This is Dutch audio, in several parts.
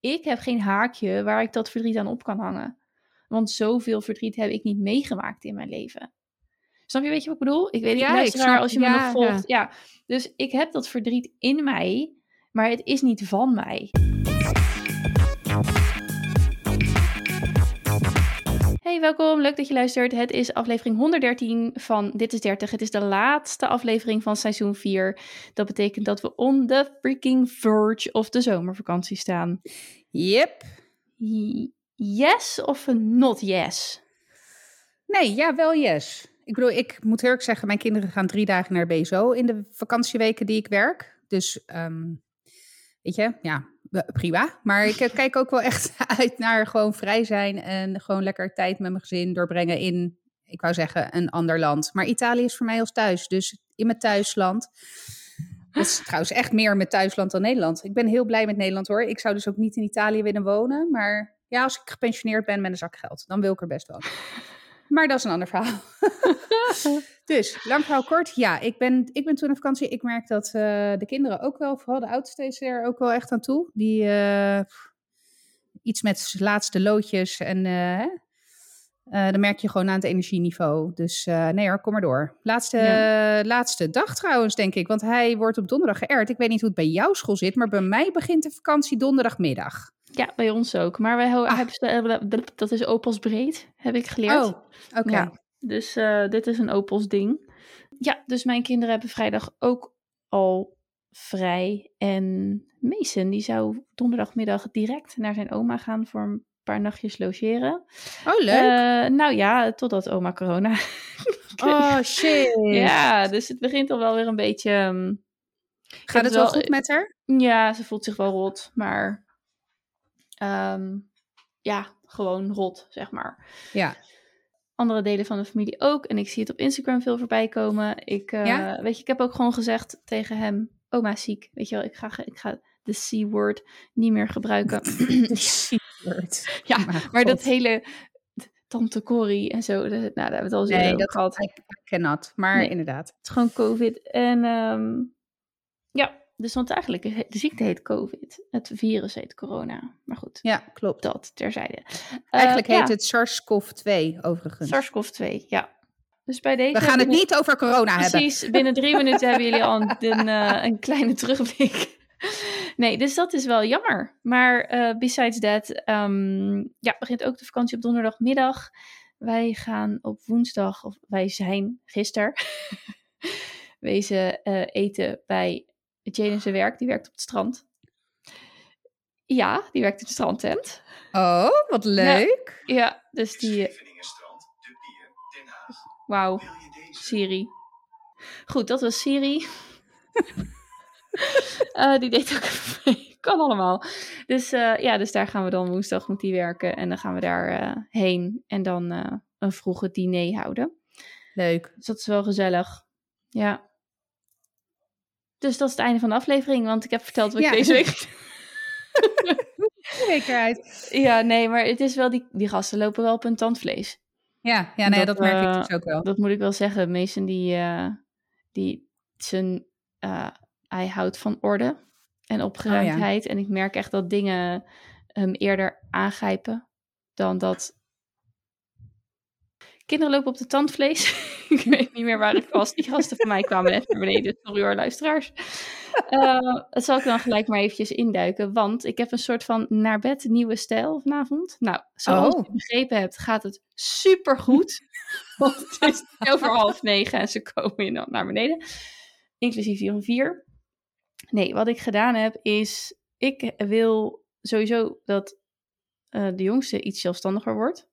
ik heb geen haakje waar ik dat verdriet aan op kan hangen. Want zoveel verdriet heb ik niet meegemaakt in mijn leven. Snap je, weet je wat ik bedoel? Ik weet niet, ik snap- als je me nog volgt. Ja. dus ik heb dat verdriet in mij, maar het is niet van mij. Hey, welkom. Leuk dat je luistert. Het is aflevering 113 van Dit is 30. Het is de laatste aflevering van seizoen 4. Dat betekent dat we on the freaking verge of de zomervakantie staan. Yep. Yes of not yes? Nee, ja, wel yes. Ik bedoel, ik moet eerlijk zeggen, mijn kinderen gaan drie dagen naar BSO in de vakantieweken die ik werk. Dus, ehm, weet je, ja, prima. Maar ik eh, kijk ook wel echt uit naar gewoon vrij zijn en gewoon lekker tijd met mijn gezin doorbrengen in, ik wou zeggen, een ander land. Maar Italië is voor mij als thuis, dus in mijn thuisland. Dat is trouwens echt meer mijn thuisland dan Nederland. Ik ben heel blij met Nederland hoor. Ik zou dus ook niet in Italië willen wonen. Maar ja, als ik gepensioneerd ben met een zak geld, dan wil ik er best wonen. Maar dat is een ander verhaal. dus, lang verhaal kort. Ja, ik ben, ik ben toen op vakantie. Ik merk dat eh, de kinderen ook wel, vooral de oudste is er ook wel echt aan toe. Die eh, iets met laatste loodjes en? Eh, dan merk je gewoon aan het energieniveau. Dus nee hoor, kom maar door. Laatste, laatste dag trouwens, denk ik. Want hij wordt op donderdag geërd. Ik weet niet hoe het bij jouw school zit, maar bij mij begint de vakantie donderdagmiddag. Ja, bij ons ook. Maar wij Ah. hebben, dat is Opels breed, heb ik geleerd. Oh, oké. Ja. Dus eh, dit is een Opels ding. Ja, dus mijn kinderen hebben vrijdag ook al vrij. En Mason, die zou donderdagmiddag direct naar zijn oma gaan voor een paar nachtjes logeren. Oh, leuk. Eh, nou ja, totdat oma corona. oh, shit. ja, dus het begint al wel weer een beetje... ehm, Gaat het wel wel- goed met haar? Ja, ze voelt zich wel rot, maar... ehm, ja, gewoon rot, zeg maar. Ja. andere delen van de familie ook. En ik zie het op Instagram veel voorbij komen. Ik, eh, Ja? weet je, ik heb ook gewoon gezegd tegen hem, oma is ziek. Weet je wel, ik ga, ik ga de C-word niet meer gebruiken. C-word. ja, Maar maar dat hele tante Corrie en zo, nou, daar hebben we het al eens Nee, dat gehad. I, I cannot. Maar Nee. inderdaad. Het is gewoon COVID. En ehm, ja, dus want eigenlijk, de ziekte heet COVID. Het virus heet corona. Maar goed, Ja, klopt. dat terzijde. Eigenlijk Eh, heet ja, het SARS-CoV-2 overigens. SARS-CoV-2, ja. Dus bij deze We gaan het niet over corona hebben. Precies, binnen drie minuten hebben jullie al een, eh, een kleine terugblik. Nee, dus dat is wel jammer. Maar eh, besides that, ehm, ja, begint ook de vakantie op donderdagmiddag. Wij gaan op woensdag, of wij zijn gisteren, wezen eten bij Jane zijn werk. Die werkt op het strand. Ja, die werkt in de strandtent. Oh, wat leuk. Ja, dus die... Scheveningenstrand, De Pier, Den Haag. Wauw? Siri. Goed, dat was Siri. Eh, die deed ook mee. Kan allemaal. Dus eh, ja, dus daar gaan we dan woensdag moet die werken. En dan gaan we daar eh, heen. En dan eh, een vroege diner houden. Leuk. Dus dat is wel gezellig. Ja. Dus dat is het einde van de aflevering. Want ik heb verteld wat Ja. ik deze week... Zekerheid. ja, nee, maar het is wel... Die, die gasten lopen wel op hun tandvlees. Ja, ja nee, Dat, dat, merk eh, ik dus ook wel. Dat moet ik wel zeggen. Mason die, eh, die zijn, eh, hij houdt van orde en opgeruimdheid. En ik merk echt dat dingen hem eerder aangrijpen dan dat... Kinderen lopen op de tandvlees. ik weet niet meer waar ik was. Die gasten van mij kwamen net naar beneden. Sorry hoor, luisteraars. Dat zal ik dan gelijk maar eventjes induiken. Want ik heb een soort van naar bed nieuwe stijl vanavond. Nou, zoals Oh. je begrepen hebt, gaat het supergoed. Want het is over half negen en ze komen in- naar beneden. Inclusief vier om vier. Nee, wat ik gedaan heb is... Ik wil sowieso dat eh, de jongste iets zelfstandiger wordt.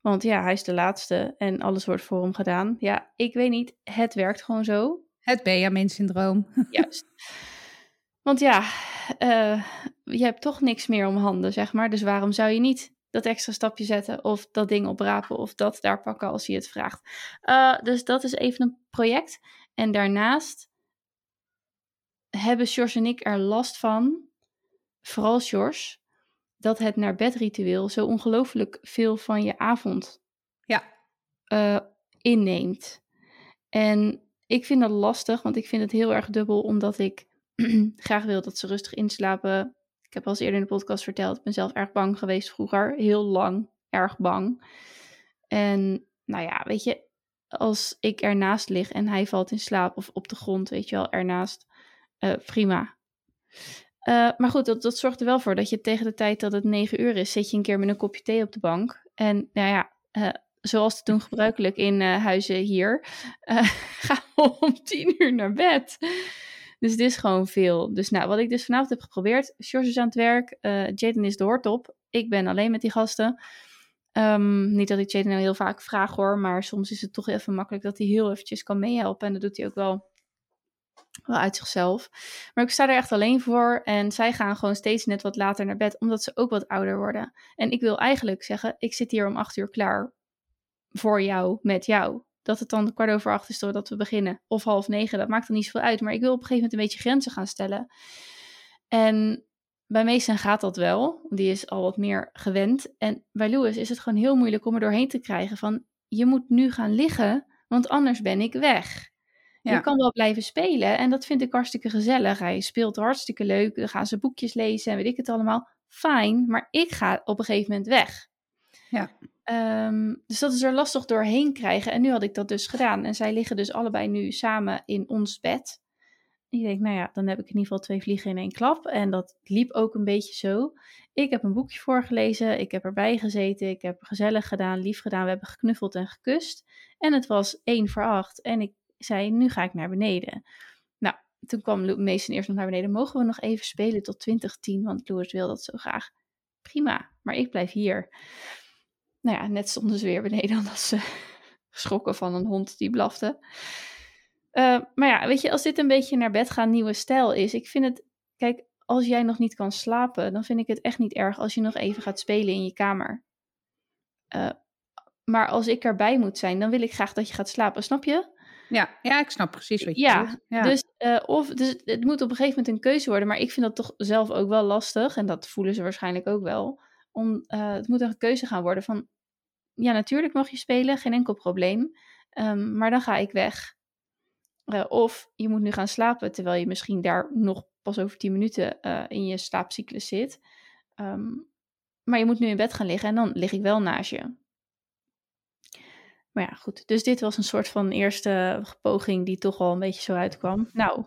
Want ja, hij is de laatste en alles wordt voor hem gedaan. Ja, ik weet niet. Het werkt gewoon zo. Het Benjamin-syndroom. Juist. Want ja, eh, je hebt toch niks meer om handen, zeg maar. Dus waarom zou je niet dat extra stapje zetten of dat ding oprapen of dat daar pakken als hij het vraagt? Eh, dus dat is even een project. En daarnaast hebben Sjors en ik er last van, vooral Sjors, dat het naar bed ritueel zo ongelooflijk veel van je avond Ja. eh, inneemt. En ik vind dat lastig, want ik vind het heel erg dubbel, omdat ik graag wil dat ze rustig inslapen. Ik heb al eens eerder in de podcast verteld, ik ben zelf erg bang geweest vroeger. Heel lang erg bang. En nou ja, weet je, als ik ernaast lig en hij valt in slaap of op de grond, weet je wel, ernaast, uh, prima. Uh, maar goed, dat, zorgt er wel voor dat je tegen de tijd dat het negen uur is, zit je een keer met een kopje thee op de bank. En nou ja, uh, zoals het toen gebruikelijk in huizen hier, gaan we om tien uur naar bed. Dus het is gewoon veel. Dus nou, wat ik dus vanavond heb geprobeerd. George is aan het werk. Jaden is de hoortop. Ik ben alleen met die gasten. Um, niet dat ik Jaden heel vaak vraag hoor. Maar soms is het toch even makkelijk dat hij heel eventjes kan meehelpen. En dat doet hij ook wel, wel uit zichzelf. Maar ik sta er echt alleen voor. En zij gaan gewoon steeds net wat later naar bed. Omdat ze ook wat ouder worden. En ik wil eigenlijk zeggen, ik zit hier om acht uur klaar. Voor jou, met jou dat het dan kwart over acht is doordat we beginnen. Of half negen, dat maakt dan niet zoveel uit. Maar ik wil op een gegeven moment een beetje grenzen gaan stellen. En bij Mason gaat dat wel. Die is al wat meer gewend. En bij Louis is het gewoon heel moeilijk om er doorheen te krijgen van... je moet nu gaan liggen, want anders ben ik weg. Ja. Je kan wel blijven spelen en dat vind ik hartstikke gezellig. Hij speelt hartstikke leuk, dan gaan ze boekjes lezen en weet ik het allemaal. Fijn, maar ik ga op een gegeven moment weg. Ja. Um, dus dat is er lastig doorheen krijgen. En nu had ik dat dus gedaan. En zij liggen dus allebei nu samen in ons bed. En ik denk, nou ja, dan heb ik in ieder geval twee vliegen in één klap. En dat liep ook een beetje zo. Ik heb een boekje voorgelezen. Ik heb erbij gezeten. Ik heb gezellig gedaan, lief gedaan. We hebben geknuffeld en gekust. En het was één voor acht. En ik zei, nu ga ik naar beneden. Nou, toen kwam Mason eerst nog naar beneden. Mogen we nog even spelen tot 2010? Want Louis wil dat zo graag. Prima, maar ik blijf hier nou ja, net stonden ze weer beneden omdat ze geschrokken van een hond die blafte. Uh, maar ja, weet je, als dit een beetje naar bed gaan nieuwe stijl is, ik vind het, kijk, als jij nog niet kan slapen, dan vind ik het echt niet erg als je nog even gaat spelen in je kamer. Uh, maar als ik erbij moet zijn, dan wil ik graag dat je gaat slapen, snap je? Ja, ja ik snap precies wat je ja, bedoelt. Ja, dus, uh, of, dus het moet op een gegeven moment een keuze worden, maar ik vind dat toch zelf ook wel lastig, en dat voelen ze waarschijnlijk ook wel. Om, het moet een keuze gaan worden van, ja, natuurlijk mag je spelen, geen enkel probleem. Um, maar dan ga ik weg. Uh, of je moet nu gaan slapen, terwijl je misschien daar nog pas over 10 minuten in je slaapcyclus zit. Um, maar je moet nu in bed gaan liggen en dan lig ik wel naast je. Maar ja, goed. Dus dit was een soort van eerste poging die toch wel een beetje zo uitkwam. Nou,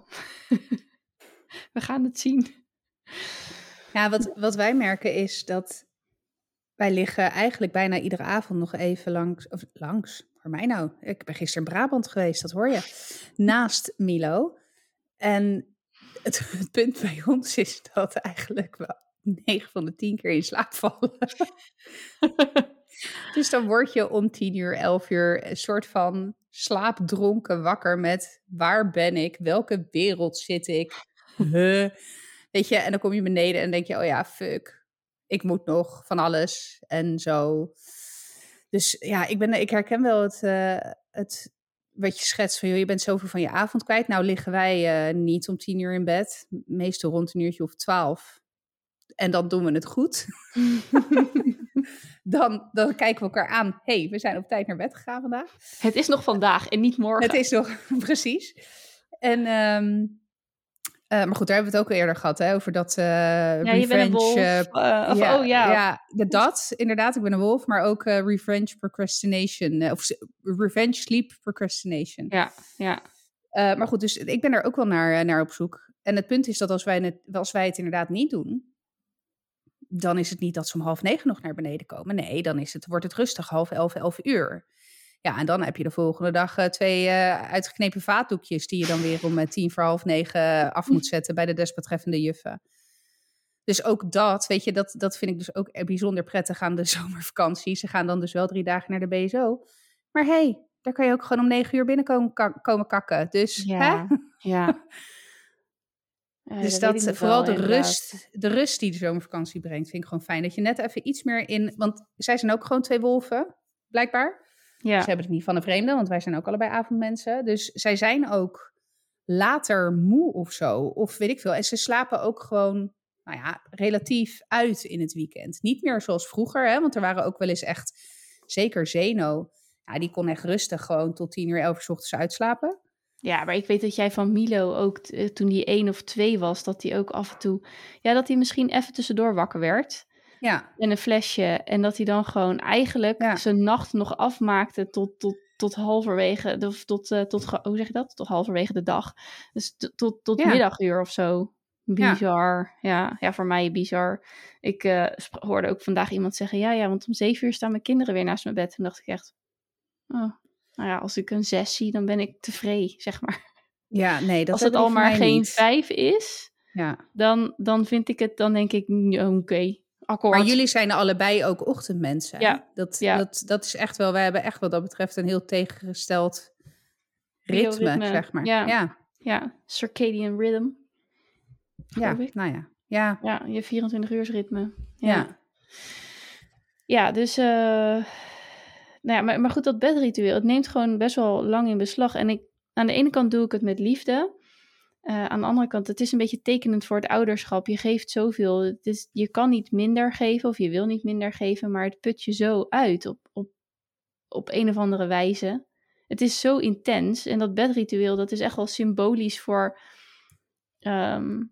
we gaan het zien. Ja, wat, wat wij merken is dat wij liggen eigenlijk bijna iedere avond nog even langs, of langs, voor mij nou, ik ben gisteren in Brabant geweest, dat hoor je, naast Milo. En het, het punt bij ons is dat eigenlijk wel 9 van de 10 keer in slaap vallen. dus dan word je om 10 uur, 11 uur een soort van slaapdronken wakker met waar ben ik, welke wereld zit ik, huh? weet je, en dan kom je beneden en denk je, oh ja, fuck, ik moet nog van alles en zo. Dus ja, ik, ben, ik herken wel het, uh, het wat je schetst van, joh, je bent zoveel van je avond kwijt. Nou liggen wij uh, niet om tien uur in bed, meestal rond een uurtje of twaalf. En dan doen we het goed. dan, dan kijken we elkaar aan. hey, we zijn op tijd naar bed gegaan vandaag. Het is nog vandaag en niet morgen. Het is nog, precies. En um, uh, maar goed, daar hebben we het ook al eerder gehad, hè, over dat uh, ja, revenge... Je bent een wolf, uh, of, ja, oh ja. Ja, dat, inderdaad, ik ben een wolf, maar ook revenge procrastination, of revenge sleep procrastination. Ja, ja. maar goed, dus ik ben er ook wel naar, naar op zoek. En het punt is dat als wij, het, als wij het inderdaad niet doen, dan is het niet dat ze om half negen nog naar beneden komen. Nee, dan is het, wordt het rustig, half elf, elf uur. Ja, en dan heb je de volgende dag uh, twee uh, uitgeknepen vaatdoekjes die je dan weer om uh, tien voor half negen af moet zetten bij de desbetreffende juffen. Dus ook dat, weet je, dat, dat vind ik dus ook bijzonder prettig aan de zomervakantie. Ze gaan dan dus wel drie dagen naar de BSO. Maar hey, daar kan je ook gewoon om negen uur binnenkomen komen kakken. Dus, ja, hè? ja. dus dat, dat vooral wel, de rust, de rust die de zomervakantie brengt, vind ik gewoon fijn. Dat je net even iets meer in, want zij zijn ook gewoon twee wolven, blijkbaar. Ja. Ze hebben het niet van een vreemde, want wij zijn ook allebei avondmensen. Dus zij zijn ook later moe of zo, of weet ik veel. En ze slapen ook gewoon, nou ja, relatief uit in het weekend. Niet meer zoals vroeger, hè, want er waren ook wel eens echt, zeker Zeno, ja, die kon echt rustig gewoon tot tien uur, elf uur s ochtends uitslapen. Ja, maar ik weet dat jij van Milo ook, eh, toen die één of twee was, dat hij ook af en toe, ja, dat hij misschien even tussendoor wakker werd. Ja, En een flesje. En dat hij dan gewoon eigenlijk Ja. zijn nacht nog afmaakte tot, tot, tot halverwege, of tot, eh, tot, hoe zeg je dat? Tot halverwege de dag. Dus tot, tot Ja. middaguur of zo. Bizar. Ja, ja, voor mij bizar. Ik eh, hoorde ook vandaag iemand zeggen, ja, ja, want om zeven uur staan mijn kinderen weer naast mijn bed. Toen dacht ik echt, oh, nou ja, als ik een zes zie, dan ben ik tevreden, zeg maar. ja nee, dat als het al maar geen niet. vijf is, Ja. dan, dan vind ik het, dan denk ik, mm, oké, akkoord. Maar jullie zijn allebei ook ochtendmensen. Ja. Dat, Ja. Dat, dat is echt wel, wij hebben echt wat dat betreft een heel tegengesteld ritme, zeg maar. ja. ja. Ja, circadian rhythm. Ja, ik. nou ja. Ja, Ja, je 24 uur ritme. ja. Ja, ja dus... eh, nou ja, maar, maar goed, dat bedritueel, het neemt gewoon best wel lang in beslag. En ik, aan de ene kant doe ik het met liefde. Eh, aan de andere kant, het is een beetje tekenend voor het ouderschap. Je geeft zoveel. Het is, je kan niet minder geven of je wil niet minder geven, maar het put je zo uit op, op, op een of andere wijze. Het is zo intens. En dat bedritueel, dat is echt wel symbolisch voor ehm,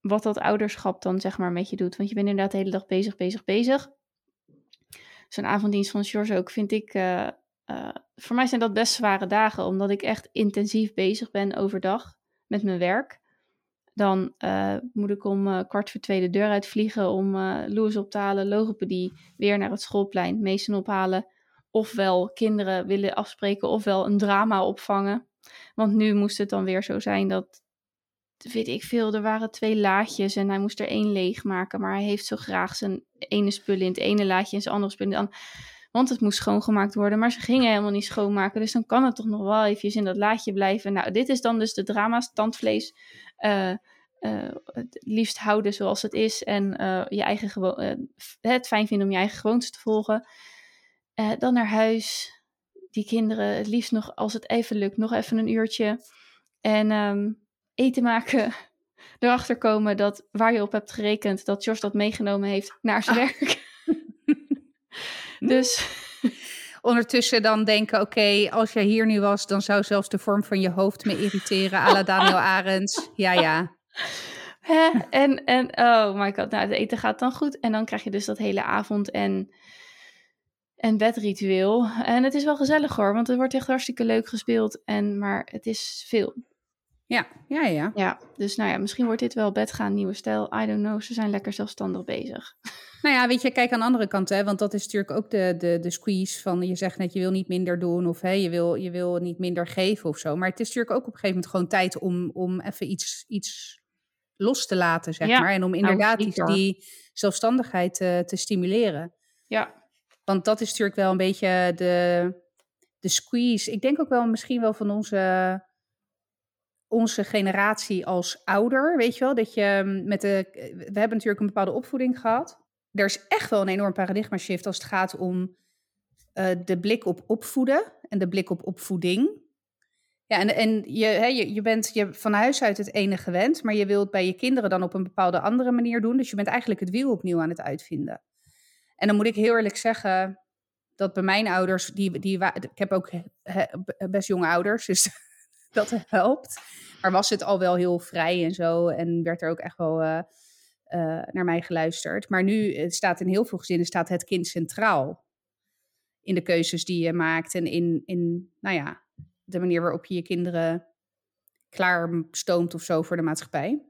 wat dat ouderschap dan zeg maar met je doet. Want je bent inderdaad de hele dag bezig, bezig, bezig. Zo'n avonddienst van George ook vind ik... eh, eh, voor mij zijn dat best zware dagen, omdat ik echt intensief bezig ben overdag met mijn werk. Dan eh, moet ik om kwart voor twee de deur uitvliegen om Louis op te halen, logopedie, weer naar het schoolplein, meesten ophalen. Ofwel kinderen willen afspreken, ofwel een drama opvangen. Want nu moest het dan weer zo zijn dat, weet ik veel, er waren twee laadjes en hij moest er één leegmaken. Maar hij heeft zo graag zijn ene spullen in het ene laadje en zijn andere spullen in het andere. Want het moest schoongemaakt worden, maar ze gingen helemaal niet schoonmaken. Dus dan kan het toch nog wel eventjes in dat laadje blijven. Nou, dit is dan dus de drama's, tandvlees. eh, eh, het liefst houden zoals het is. En eh, je eigen gewo- eh, het fijn vinden om je eigen gewoontes te volgen. Dan naar huis. Die kinderen, het liefst nog, als het even lukt, nog even een uurtje. En ehm, eten maken. Erachter komen dat waar je op hebt gerekend, dat Jos dat meegenomen heeft naar zijn werk. dus Ondertussen dan denken, oké, als jij hier nu was, dan zou zelfs de vorm van je hoofd me irriteren, à la Daniel Arends. Ja, ja. Hè? En, en oh my god, nou, het eten gaat dan goed. En dan krijg je dus dat hele avond- en, en bedritueel. En het is wel gezellig hoor, want het wordt echt hartstikke leuk gespeeld. En, maar het is veel. Ja, ja, ja. Ja, dus nou ja, misschien wordt dit wel bedgaan, nieuwe stijl. I don't know, ze zijn lekker zelfstandig bezig. Nou ja, weet je, kijk aan de andere kant, hè, want dat is natuurlijk ook de, de, de squeeze van, je zegt net, je wil niet minder doen of hè, je, wil, je wil niet minder geven of zo. Maar het is natuurlijk ook op een gegeven moment gewoon tijd om, om even iets, iets los te laten, zeg Ja, maar. En om inderdaad die, zelfstandigheid te, te stimuleren. Ja, Want dat is natuurlijk wel een beetje de, de squeeze. Ik denk ook wel misschien wel van onze, onze generatie als ouder, weet je wel. Dat je mm, met de, we hebben natuurlijk een bepaalde opvoeding gehad. Er is echt wel een enorm paradigma shift als het gaat om eh, de blik op opvoeden en de blik op opvoeding. Ja, en, en je, hè, je, bent je van huis uit het ene gewend, maar je wilt bij je kinderen dan op een bepaalde andere manier doen. Dus je bent eigenlijk het wiel opnieuw aan het uitvinden. En dan moet ik heel eerlijk zeggen dat bij mijn ouders, die, die, ik heb ook best jonge ouders, dus dat helpt. Maar was het al wel heel vrij en zo en werd er ook echt wel eh, eh, naar mij geluisterd. Maar nu eh, staat in heel veel gezinnen staat het kind centraal in de keuzes die je maakt en in, in nou ja, de manier waarop je je kinderen klaarstoomt of zo voor de maatschappij.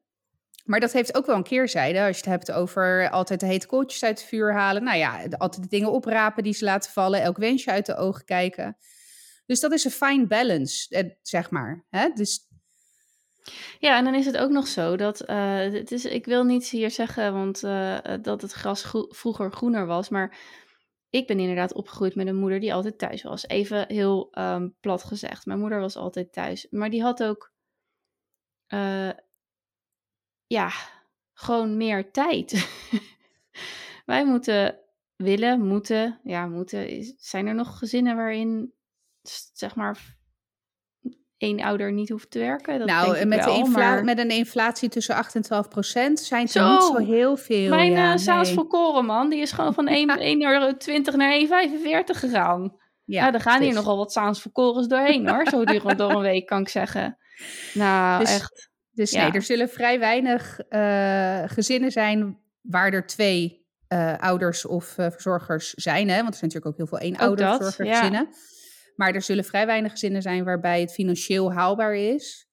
Maar dat heeft ook wel een keerzijde. Als je het hebt over altijd de hete kooltjes uit het vuur halen. Nou ja, altijd de dingen oprapen die ze laten vallen. Elk wensje uit de ogen kijken. Dus dat is een fine balance, eh, zeg maar. Hè? Dus Ja, en dan is het ook nog zo dat eh, het is, ik wil niet hier zeggen, want eh, dat het gras vroeger groener was, maar ik ben inderdaad opgegroeid met een moeder die altijd thuis was. Even heel ehm, plat gezegd, mijn moeder was altijd thuis, maar die had ook, ja, gewoon meer tijd. Wij moeten willen, moeten, ja, moeten. Zijn er nog gezinnen waarin, zeg maar, één ouder niet hoeft te werken? Dat denk nou, ik met, de wel, infla- maar- met een inflatie tussen 8 en 12 procent zijn Zo! niet zo heel veel. Mijn ja, Saus nee. volkoren, man, die is gewoon van 1 1,20 naar 1,45 gegaan. Ja, er gaan hier nogal wat Saans doorheen hoor. Zo durend door een week kan ik zeggen. Nou, Dus- echt. Dus Ja. nee, er zullen vrij weinig eh, gezinnen zijn waar er twee eh, ouders of verzorgers zijn. Hè? Want er zijn natuurlijk ook heel veel dat, één-ouder-verzorgergezinnen. Maar er zullen vrij weinig gezinnen zijn waarbij het financieel haalbaar is.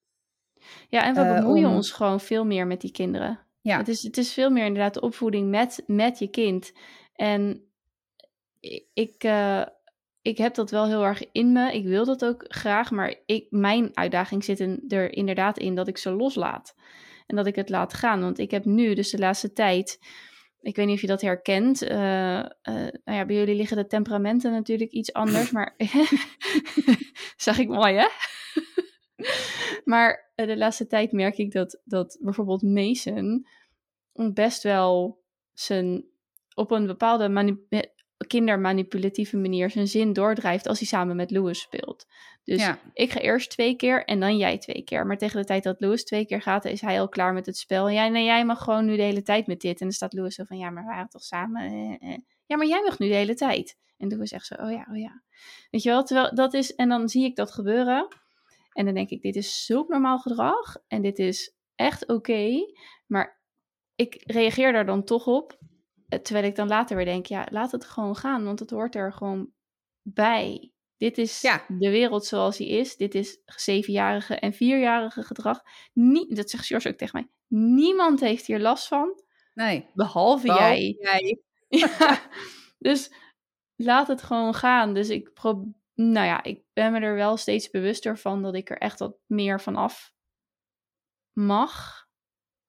Ja, en we Eh, bemoeien om- ons gewoon veel meer met die kinderen. Ja. Het, is, het is veel meer inderdaad de opvoeding met, met je kind. En ik, eh, ik heb dat wel heel erg in me. Ik wil dat ook graag. Maar ik, mijn uitdaging zit in, er inderdaad in dat ik ze loslaat. En dat ik het laat gaan. Want ik heb nu, dus de laatste tijd. Ik weet niet of je dat herkent. eh, eh, nou ja, bij jullie liggen de temperamenten natuurlijk iets anders. Maar zag ik mooi, hè? maar eh, de laatste tijd merk ik dat, dat bijvoorbeeld Mason best wel zijn op een bepaalde mani- kindermanipulatieve manier zijn zin doordrijft als hij samen met Louis speelt. Dus ja. ik ga eerst twee keer en dan jij twee keer. Maar tegen de tijd dat Louis twee keer gaat, is hij al klaar met het spel. Ja, nee, jij mag gewoon nu de hele tijd met dit. En dan staat Louis zo van, ja, maar we waren toch samen? eh, eh. Ja, maar jij mag nu de hele tijd. En Louis zegt zo, oh ja, oh ja. Weet je wel, terwijl dat is... En dan zie ik dat gebeuren. En dan denk ik, dit is zulk normaal gedrag. En dit is echt oké. maar ik reageer daar dan toch op. eh, Terwijl ik dan later weer denk, ja, laat het gewoon gaan. Want het hoort er gewoon bij. Dit is Ja. de wereld zoals die is. Dit is zevenjarige en vierjarige gedrag. Nie, dat zegt George ook tegen mij. Niemand heeft hier last van, Nee. behalve Behalve jij. jij. Ja, dus laat het gewoon gaan. Dus ik probeer, nou ja, ik ben me er wel steeds bewuster van dat ik er echt wat meer van af mag.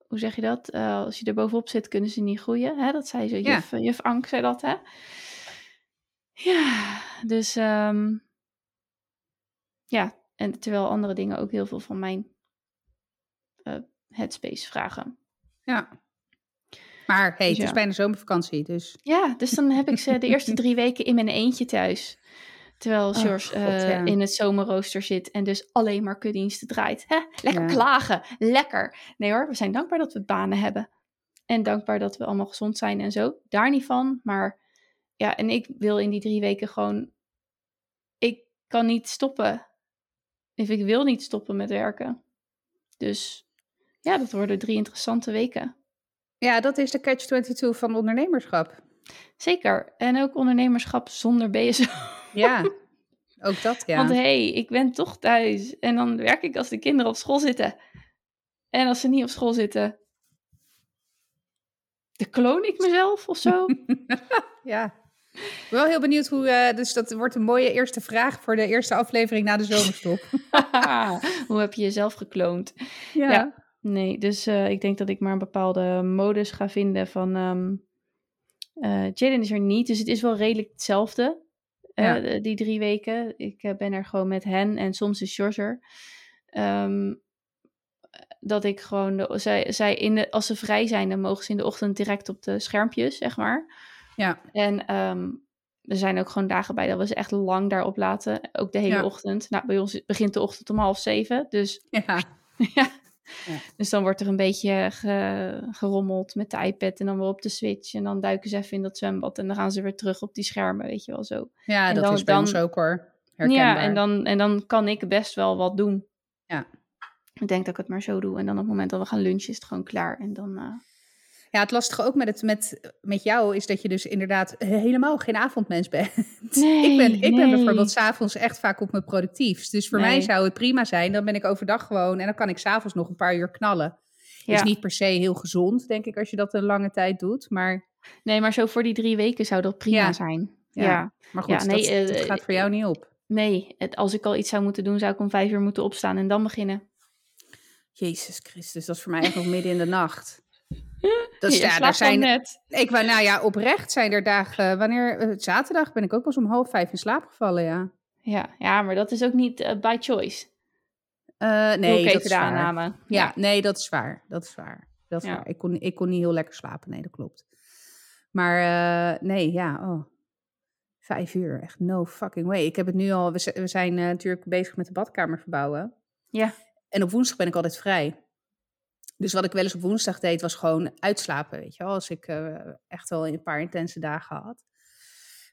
Hoe zeg je dat? Eh, als je er bovenop zit, kunnen ze niet groeien. Hè? Dat zei zo, Ja. juf, juf Ank zei dat, hè? Ja, dus ehm, ja, en terwijl andere dingen ook heel veel van mijn eh, headspace vragen. Ja. Maar hey, Dus het is ja. bijna zomervakantie, dus... Ja, dus dan heb ik ze de eerste drie weken in mijn eentje thuis. Terwijl Oh, George God, eh, ja. in het zomerrooster zit en dus alleen maar kuddiensten draait. Hè? Lekker Ja. klagen, lekker. Nee hoor, we zijn dankbaar dat we banen hebben. En dankbaar dat we allemaal gezond zijn en zo. Daar niet van, maar ja, en ik wil in die drie weken gewoon... Ik kan niet stoppen. Of ik wil niet stoppen met werken. Dus ja, dat worden drie interessante weken. Ja, dat is de catch-22 van ondernemerschap. Zeker. En ook ondernemerschap zonder BSO. Ja, ook dat, ja. Want hé, hey, ik ben toch thuis. En dan werk ik als de kinderen op school zitten. En als ze niet op school zitten, dan kloon ik mezelf of zo. Ja. Ik ben wel heel benieuwd hoe... eh, dus dat wordt een mooie eerste vraag voor de eerste aflevering na de zomerstop. Hoe heb je jezelf gekloond? ja. Ja. Nee, dus eh, ik denk dat ik maar een bepaalde modus ga vinden van... ehm eh, Jaden is er niet, dus het is wel redelijk hetzelfde. Ja. die drie weken. Ik ben er gewoon met hen en soms is George er. Ehm, dat ik gewoon, de, zij, zij in de, als ze vrij zijn, dan mogen ze in de ochtend direct op de schermpjes, zeg maar. Ja. En ehm, er zijn ook gewoon dagen bij dat we ze echt lang daarop laten. Ook de hele Ja. ochtend. Nou, bij ons begint de ochtend om half zeven. Dus Ja. ja. Dus dan wordt er een beetje ge- gerommeld met de iPad en dan weer op de Switch. En dan duiken ze even in dat zwembad en dan gaan ze weer terug op die schermen, weet je wel zo. ja, En dat dan- is bij dan- ons ook hoor. Herkenbaar. Ja, en dan, en dan kan ik best wel wat doen. Ja. Ik denk dat ik het maar zo doe. En dan op het moment dat we gaan lunchen is het gewoon klaar. En dan, eh, Ja, het lastige ook met, het, met, met jou is dat je dus inderdaad helemaal geen avondmens bent. Nee, ik ben, ik ben bijvoorbeeld s'avonds echt vaak op mijn productiefst. Dus voor Nee. mij zou het prima zijn. Dan ben ik overdag gewoon en dan kan ik s'avonds nog een paar uur knallen. ja. Is niet per se heel gezond, denk ik, als je dat een lange tijd doet. Maar, Nee, maar zo voor die drie weken zou dat prima Ja. zijn. Ja. Ja. maar goed, nee, dat, dat eh, gaat voor jou niet op. Nee, het, als ik al iets zou moeten doen, zou ik om vijf uur moeten opstaan en dan beginnen. Jezus Christus, dat is voor mij echt nog midden in de nacht. Ja, daar zijn, net. ik, wou- nou ja, oprecht zijn er dagen, wanneer, eh, zaterdag ben ik ook pas om half vijf in slaap gevallen, ja. Ja, ja, maar dat is ook niet eh, by choice. Doe nee, dat is de aanname. Ja, nee, dat is waar. Dat is waar. Dat is Ja. waar. Ik, kon, ik kon niet heel lekker slapen. Nee, dat klopt. Maar nee, ja. Oh. Vijf uur. Echt no fucking way. Ik heb het nu al... We, we zijn natuurlijk bezig met de badkamer verbouwen. Ja. En op woensdag ben ik altijd vrij. Dus wat ik wel eens op woensdag deed, was gewoon uitslapen. Weet je wel. Als ik eh, echt wel een paar intense dagen had.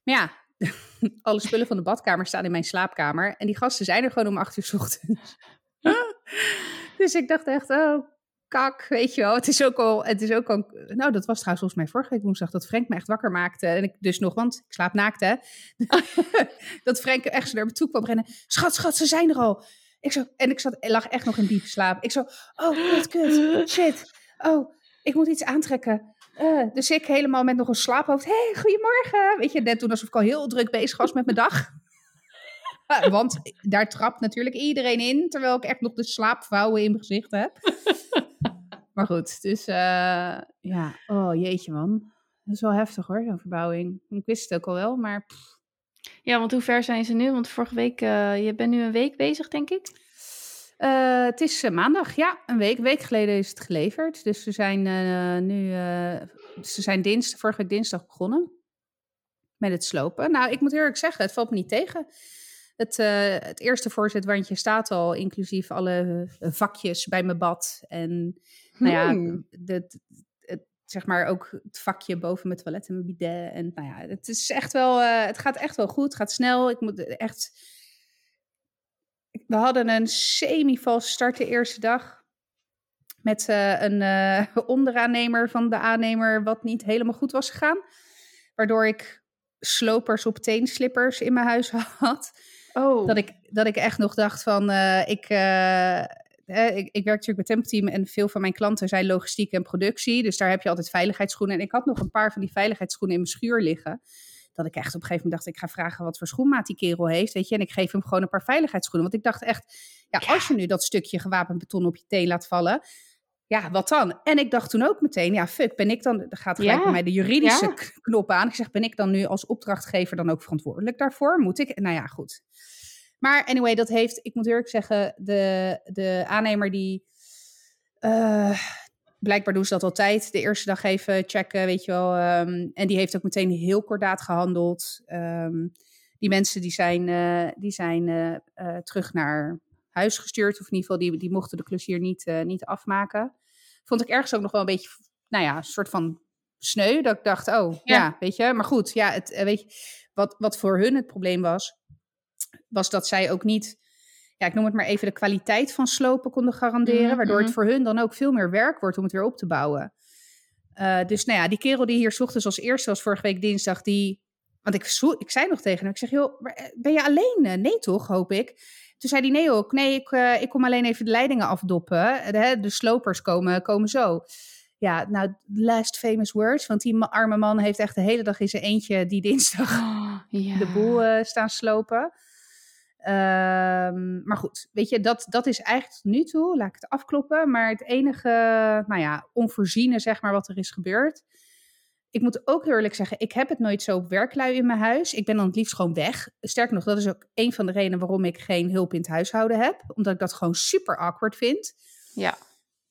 Maar ja, alle spullen van de badkamer staan in mijn slaapkamer. En die gasten zijn er gewoon om acht uur 's ochtends. dus ik dacht echt, oh, kak, weet je wel. Het is ook al, het is ook al, nou dat was trouwens volgens mij vorige week woensdag, dat Frank me echt wakker maakte. En ik dus nog, want ik slaap naakt hè. dat Frank echt zo naar me toe kwam rennen. Schat, schat, ze zijn er al. Ik zo, en ik zat, lag echt nog in diepe slaap. Ik zo, oh, kut, kut, shit. Oh, ik moet iets aantrekken. Uh, dus ik helemaal met nog een slaaphoofd. hey, goedemorgen. Weet je, net toen alsof ik al heel druk bezig was met mijn dag. Uh, want daar trapt natuurlijk iedereen in, terwijl ik echt nog de slaapvouwen in mijn gezicht heb. maar goed, dus uh, ja, oh jeetje man. Dat is wel heftig hoor, zo'n verbouwing. Ik wist het ook al wel, maar... Ja, want hoe ver zijn ze nu? Want vorige week, je bent nu een week bezig, denk ik. Uh, het is uh, maandag, ja, een week. Een week geleden is het geleverd. Dus ze zijn nu, ze zijn dinsdag, vorige week dinsdag begonnen met het slopen. Nou, ik moet eerlijk zeggen, het valt me niet tegen. Het, het eerste voorzetwandje staat al, inclusief alle vakjes bij mijn bad. En nou ja, Hmm. de, zeg maar ook het vakje boven mijn toilet en mijn bidet. En nou ja, het is echt wel, het gaat echt wel goed. Het gaat snel. Ik moet echt we hadden een semi-vals start de eerste dag. Met uh, een uh, onderaannemer van de aannemer, wat niet helemaal goed was gegaan. Waardoor ik slopers op teenslippers in mijn huis had. Oh. Dat, ik, dat ik echt nog dacht van, uh, ik, ik, ik werk natuurlijk bij Tempo Team en veel van mijn klanten zijn logistiek en productie. Dus daar heb je altijd veiligheidsschoenen. En ik had nog een paar van die veiligheidsschoenen in mijn schuur liggen dat ik echt op een gegeven moment dacht, ik ga vragen wat voor schoenmaat die kerel heeft, weet je. En ik geef hem gewoon een paar veiligheidsschoenen. Want ik dacht echt, ja, als je nu dat stukje gewapend beton op je teen laat vallen, ja, wat dan? En ik dacht toen ook meteen, ja, fuck, ben ik dan, dan gaat gelijk Ja. bij mij de juridische Ja. knop aan. Ik zeg, ben ik dan nu als opdrachtgever dan ook verantwoordelijk daarvoor? Moet ik? Nou ja, goed. Maar anyway, dat heeft, ik moet eerlijk zeggen, de, de aannemer die, eh, blijkbaar doen ze dat altijd, de eerste dag even checken, weet je wel. ehm, en die heeft ook meteen heel kordaat gehandeld. Ehm, die mensen die zijn, eh, die zijn eh, terug naar huis gestuurd, of in ieder geval, die, die mochten de klus hier niet, niet afmaken. Vond ik ergens ook nog wel een beetje, nou ja, een soort van sneu, dat ik dacht, oh, ja, Ja. weet je. Maar goed, ja, het, weet je, wat, wat voor hun het probleem was, was dat zij ook niet, ja, ik noem het maar even, de kwaliteit van slopen konden garanderen. Mhm, waardoor het mhm. voor hun dan ook veel meer werk wordt om het weer op te bouwen. Eh, dus nou ja, die kerel die hier ochtends als eerste was vorige week dinsdag, die. Want ik, zo- ik zei nog tegen hem, ik zeg, joh, eh, ben je alleen? Eh, Nee toch, hoop ik. Toen zei hij, nee ook, nee, ik, ik kom alleen even de leidingen afdoppen. De, de slopers komen, komen zo. Ja, nou, last famous words, want die arme man heeft echt de hele dag in zijn eentje die dinsdag Oh, ja. de boel staan slopen. Ehm, maar goed, weet je, dat, dat is eigenlijk tot nu toe, laat ik het afkloppen. Maar het enige, nou ja, onvoorziene, zeg maar, wat er is gebeurd. Ik moet ook heel eerlijk zeggen, ik heb het nooit zo op werklui in mijn huis. Ik ben dan het liefst gewoon weg. Sterker nog, dat is ook een van de redenen waarom ik geen hulp in het huishouden heb. Omdat ik dat gewoon super awkward vind. Ja.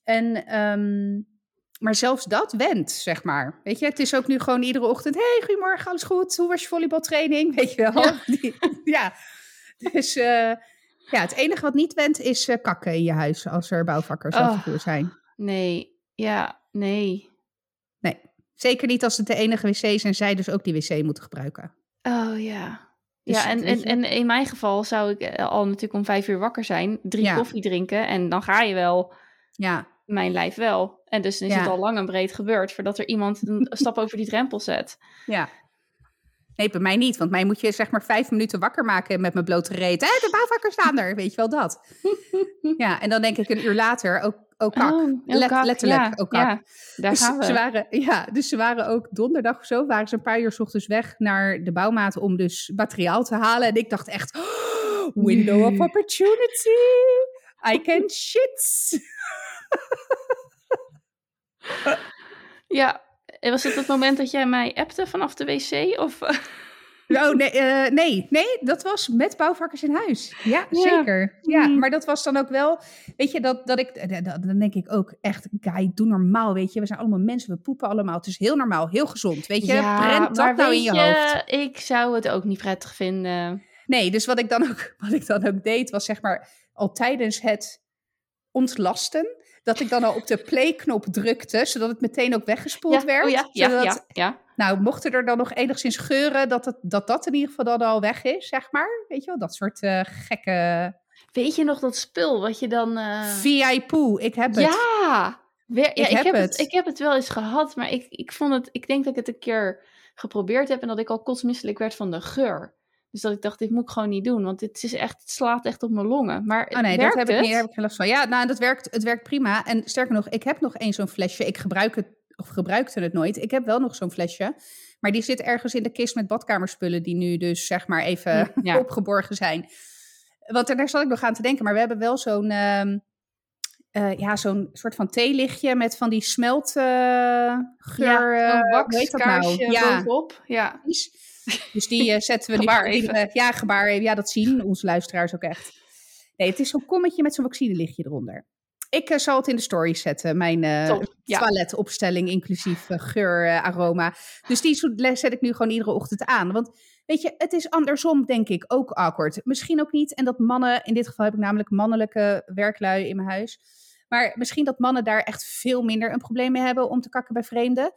En, ehm, maar zelfs dat went, zeg maar. Weet je, het is ook nu gewoon iedere ochtend... hey, goedemorgen, alles goed? Hoe was je volleybaltraining? Weet je wel? Ja. Die- ja. Dus eh, ja, het enige wat niet went is eh, kakken in je huis... als er bouwvakkers Oh. af en toe zijn. Nee. Ja, nee. Nee, zeker niet als het de enige wc is... en zij dus ook die wc moeten gebruiken. Oh ja. Dus ja, en, en, en in mijn geval zou ik eh, al natuurlijk om vijf uur wakker zijn, drie Ja. koffie drinken en dan ga je wel, Ja, mijn lijf wel. En dus is Ja. het al lang en breed gebeurd voordat er iemand een stap over die drempel zet. ja. Nee, bij mij niet, want mij moet je zeg maar vijf minuten wakker maken met mijn blote reet. Hé, de bouwvakkers staan er, weet je wel dat. Ja, en dan denk ik een uur later, ook, ook kak. Oh, ook Let- kak, letterlijk, ja, ook kak. Ja, daar Dus gaan we. Ze waren, ja, dus ze waren ook donderdag of zo, waren ze een paar uur 's ochtends weg naar de bouwmaat om dus materiaal te halen. En ik dacht echt, oh, window of opportunity. I can shit. Ja, was het het moment dat jij mij appte vanaf de wc? Of, Oh, nee, eh, nee, nee, dat was met bouwvakkers in huis. Ja, Ja. zeker. Ja, Mm. maar dat was dan ook wel, weet je, dat, dat ik, eh, dat- dan denk ik ook echt, guy, doe normaal, weet je. We zijn allemaal mensen, we poepen allemaal. Het is heel normaal, heel gezond, weet je. Prent dat maar nou in je hoofd. ik zou het ook niet prettig vinden. Nee, dus wat ik dan ook, wat ik dan ook deed, was zeg maar al tijdens het ontlasten, dat ik dan al op de play-knop drukte, zodat het meteen ook weggespoeld ja, werd. oh ja, ja, zodat, ja. Nou, mochten er dan nog enigszins geuren, dat, het, dat dat in ieder geval dan al weg is, zeg maar. Weet je wel, dat soort eh, gekke... Weet je nog dat spul wat je dan... eh, VIP, ik heb het. Ja! Weer, ja, Ik ik, heb heb het. het. ik heb het wel eens gehad, maar ik, ik vond het... Ik denk dat ik het een keer geprobeerd heb en dat ik al kotsmisselijk werd van de geur. Dus dat ik dacht, dit moet ik gewoon niet doen, want het, is echt, het slaat echt op mijn longen. Maar Oh nee, dat heb ik niet, daar heb ik geen last van. Ja, nou, dat werkt, het werkt prima. En sterker nog, ik heb nog één zo'n flesje. Ik gebruik het, of gebruikte het nooit. Ik heb wel nog zo'n flesje. Maar die zit ergens in de kist met badkamerspullen, die nu dus zeg maar even Hm, ja. opgeborgen zijn. Want daar zat ik nog aan te denken. Maar we hebben wel zo'n, ehm, eh, ja, zo'n soort van theelichtje met van die smeltgeur. geur. ja, eh, nou? Ja, bovenop. Ja. Dus die eh, zetten we Gebaar even. Ja, gebaar even. Ja, dat zien onze luisteraars ook echt. Nee, het is zo'n kommetje met zo'n vaccinelichtje eronder. Ik eh, zal het in de stories zetten, mijn eh, ja. toiletopstelling inclusief geur, aroma. Dus die zet ik nu gewoon iedere ochtend aan. Want weet je, het is andersom denk ik ook awkward. Misschien ook niet. En dat mannen, in dit geval heb ik namelijk mannelijke werklui in mijn huis. Maar misschien dat mannen daar echt veel minder een probleem mee hebben om te kakken bij vreemden.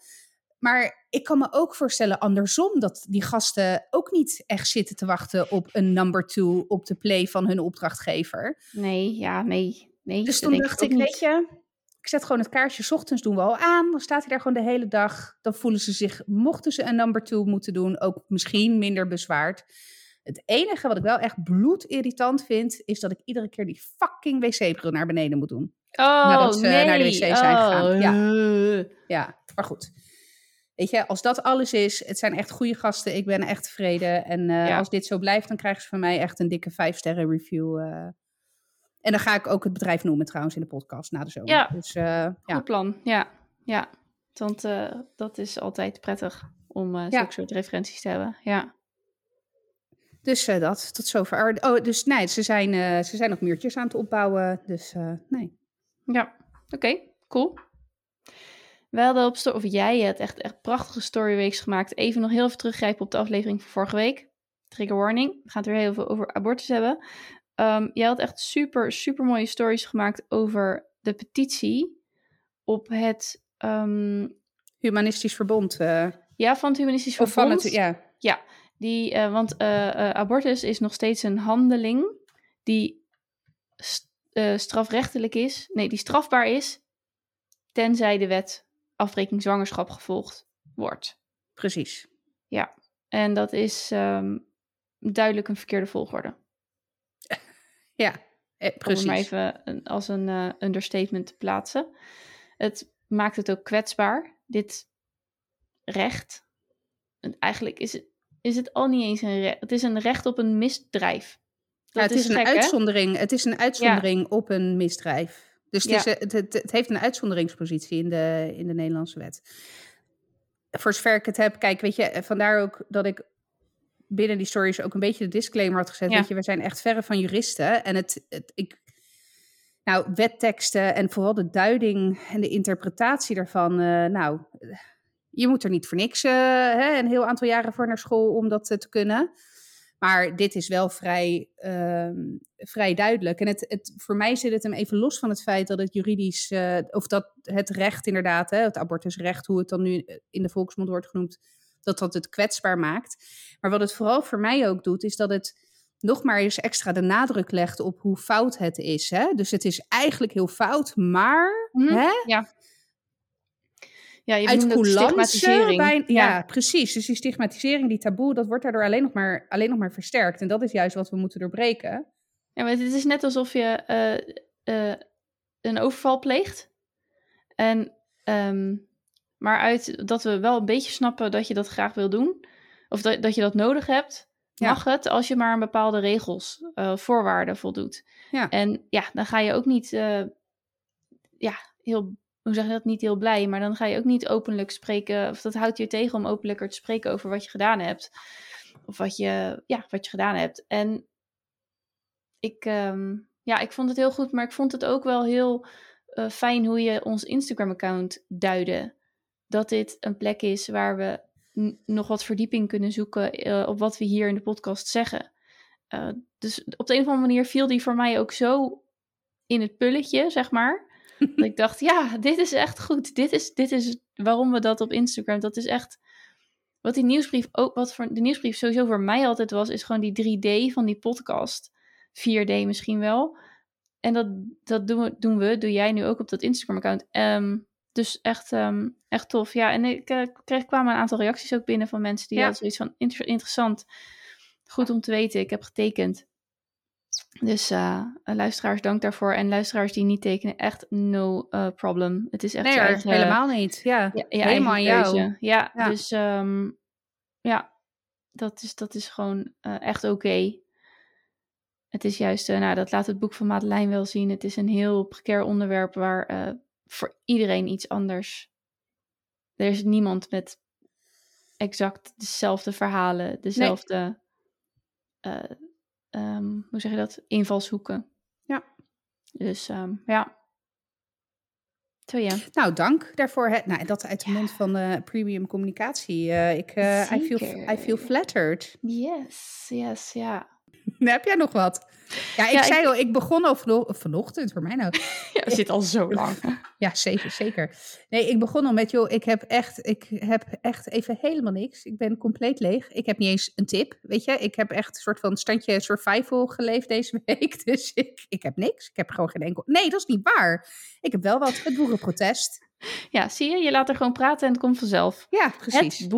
Maar ik kan me ook voorstellen andersom dat die gasten ook niet echt zitten te wachten op een number two op de play van hun opdrachtgever. Nee, ja, nee. nee Dus toen dacht ik, weet je, ik zet gewoon het kaarsje, 's ochtends doen we al aan. Dan staat hij daar gewoon de hele dag. Dan voelen ze zich, mochten ze een number two moeten doen, ook misschien minder bezwaard. Het enige wat ik wel echt bloedirritant vind, is dat ik iedere keer die fucking wc-bril naar beneden moet doen. Oh, nadat ze nee. naar de wc zijn gegaan. Ja. Ja. Ja, maar goed. Weet je, als dat alles is, het zijn echt goede gasten. Ik ben echt tevreden. En eh, Ja. als dit zo blijft, dan krijgen ze van mij echt een dikke vijf sterren review. eh. En dan ga ik ook het bedrijf noemen trouwens in de podcast na de zomer. Ja. Dus eh, ja. Goed plan, ja. ja. Want dat is altijd prettig om Ja. zulke soort referenties te hebben. Ja. Dus dat, tot zover. Oh, dus nee, ze zijn, ze zijn nog muurtjes aan het opbouwen. Dus nee. Ja, oké, cool. We hadden op of jij hebt echt, echt prachtige storyweeks gemaakt. Even nog heel even teruggrijpen op de aflevering van vorige week. Trigger warning, we gaan het weer heel veel over abortus hebben. Ehm, jij had echt super, super mooie stories gemaakt over de petitie op het, ehm, Humanistisch verbond. eh, ja, van het humanistisch of van verbond. het, ja. Ja, die, eh, want eh, abortus is nog steeds een handeling die st- strafrechtelijk is. Nee, die strafbaar is, tenzij de wet afbreking zwangerschap gevolgd wordt. Precies. En dat is ehm, duidelijk een verkeerde volgorde. Ja, eh, Om precies. even een- als een eh, understatement te plaatsen. Het maakt het ook kwetsbaar, dit recht. En eigenlijk is het, is het al niet eens een recht. Het is een recht op een misdrijf. Ja, Dat het is, een gek, hè? uitzondering. Het is een uitzondering op een misdrijf. Dus het, Ja. is, eh, het, het, het heeft een uitzonderingspositie in de, in de Nederlandse wet. Voor zover ik het heb, kijk, weet je, eh, vandaar ook dat ik binnen die stories ook een beetje de disclaimer had gezet. Ja. Weet je, we zijn echt verre van juristen. En het, het ik, nou, wetteksten en vooral de duiding en de interpretatie daarvan, eh, nou, je moet er niet voor niks hè, een heel aantal jaren voor naar school om dat te kunnen. Maar dit is wel vrij, ehm, vrij duidelijk. En het, het, voor mij zit het hem even los van het feit dat het juridisch, eh, of dat het recht inderdaad, hè, het abortusrecht, hoe het dan nu in de volksmond wordt genoemd, dat dat het kwetsbaar maakt. Maar wat het vooral voor mij ook doet, is dat het nog maar eens extra de nadruk legt op hoe fout het is. Hè? Dus het is eigenlijk heel fout, maar Mhm. hè, Ja. Ja, je uit coulance stigmatisering. bij- ja, precies. Dus die stigmatisering, die taboe, dat wordt daardoor alleen nog, maar, alleen nog maar versterkt. En dat is juist wat we moeten doorbreken. Ja, maar het is net alsof je eh, eh, een overval pleegt. En, ehm, maar uit dat we wel een beetje snappen dat je dat graag wil doen, of dat, dat je dat nodig hebt, Ja. mag het als je maar aan bepaalde regels, eh, voorwaarden voldoet. Ja. En ja, dan ga je ook niet, ja, heel, hoe zeg je dat, niet heel blij, maar dan ga je ook niet openlijk spreken, of dat houdt je tegen om openlijker te spreken over wat je gedaan hebt. Of wat je, ja, wat je gedaan hebt. En ik, ehm, ja, ik vond het heel goed, maar ik vond het ook wel heel eh, fijn hoe je ons Instagram-account duidde. Dat dit een plek is waar we nog wat verdieping kunnen zoeken eh, op wat we hier in de podcast zeggen. Eh, dus op de een of andere manier viel die voor mij ook zo in het pulletje, zeg maar. Dat ik dacht, ja, dit is echt goed. Dit is, dit is waarom we dat op Instagram, dat is echt Wat die nieuwsbrief ook, wat voor de nieuwsbrief sowieso voor mij altijd was, is gewoon die 3D van die podcast. 4D misschien wel. En dat, dat doen, we, doen we, doe jij nu ook op dat Instagram-account. Ehm, dus echt, ehm, echt tof. Ja, en ik eh, kreeg, kwamen een aantal reacties ook binnen van mensen die Ja. hadden zoiets van inter- interessant. Goed om te weten, ik heb getekend. Dus eh, luisteraars, dank daarvoor. En luisteraars die niet tekenen, echt no eh, problem. Het is echt Nee eigen, helemaal niet. Ja, ja, helemaal aan jou. Ja, Ja. dus ehm, ja, dat is, dat is gewoon eh, echt oké. Het is juist, eh, nou, dat laat het boek van Madeleine wel zien. Het is een heel precair onderwerp waar eh, voor iedereen iets anders. Er is niemand met exact dezelfde verhalen, dezelfde, eh, ehm, hoe zeg je dat, invalshoeken. Ja. Dus ehm, ja. Zo ja. Nou, dank daarvoor. Hè. Nou, dat uit de mond van eh, premium communicatie. Eh, ik, eh, I, feel. I feel flattered. Yes, yes, ja. Heb jij nog wat? Ja, ik Ja, zei ik- al, ik begon al vano- vanochtend, voor mij nou. Ja, zitten al zo lang. Ja, zeker, zeker. Nee, ik begon al met, joh, ik heb echt, ik heb echt even helemaal niks. Ik ben compleet leeg. Ik heb niet eens een tip, weet je. Ik heb echt een soort van standje survival geleefd deze week. Dus ik, ik heb niks. Ik heb gewoon geen enkel... Nee, dat is niet waar. Ik heb wel wat. Het boerenprotest. Ja, zie je? Je laat er gewoon praten en het komt vanzelf. Ja, precies. Het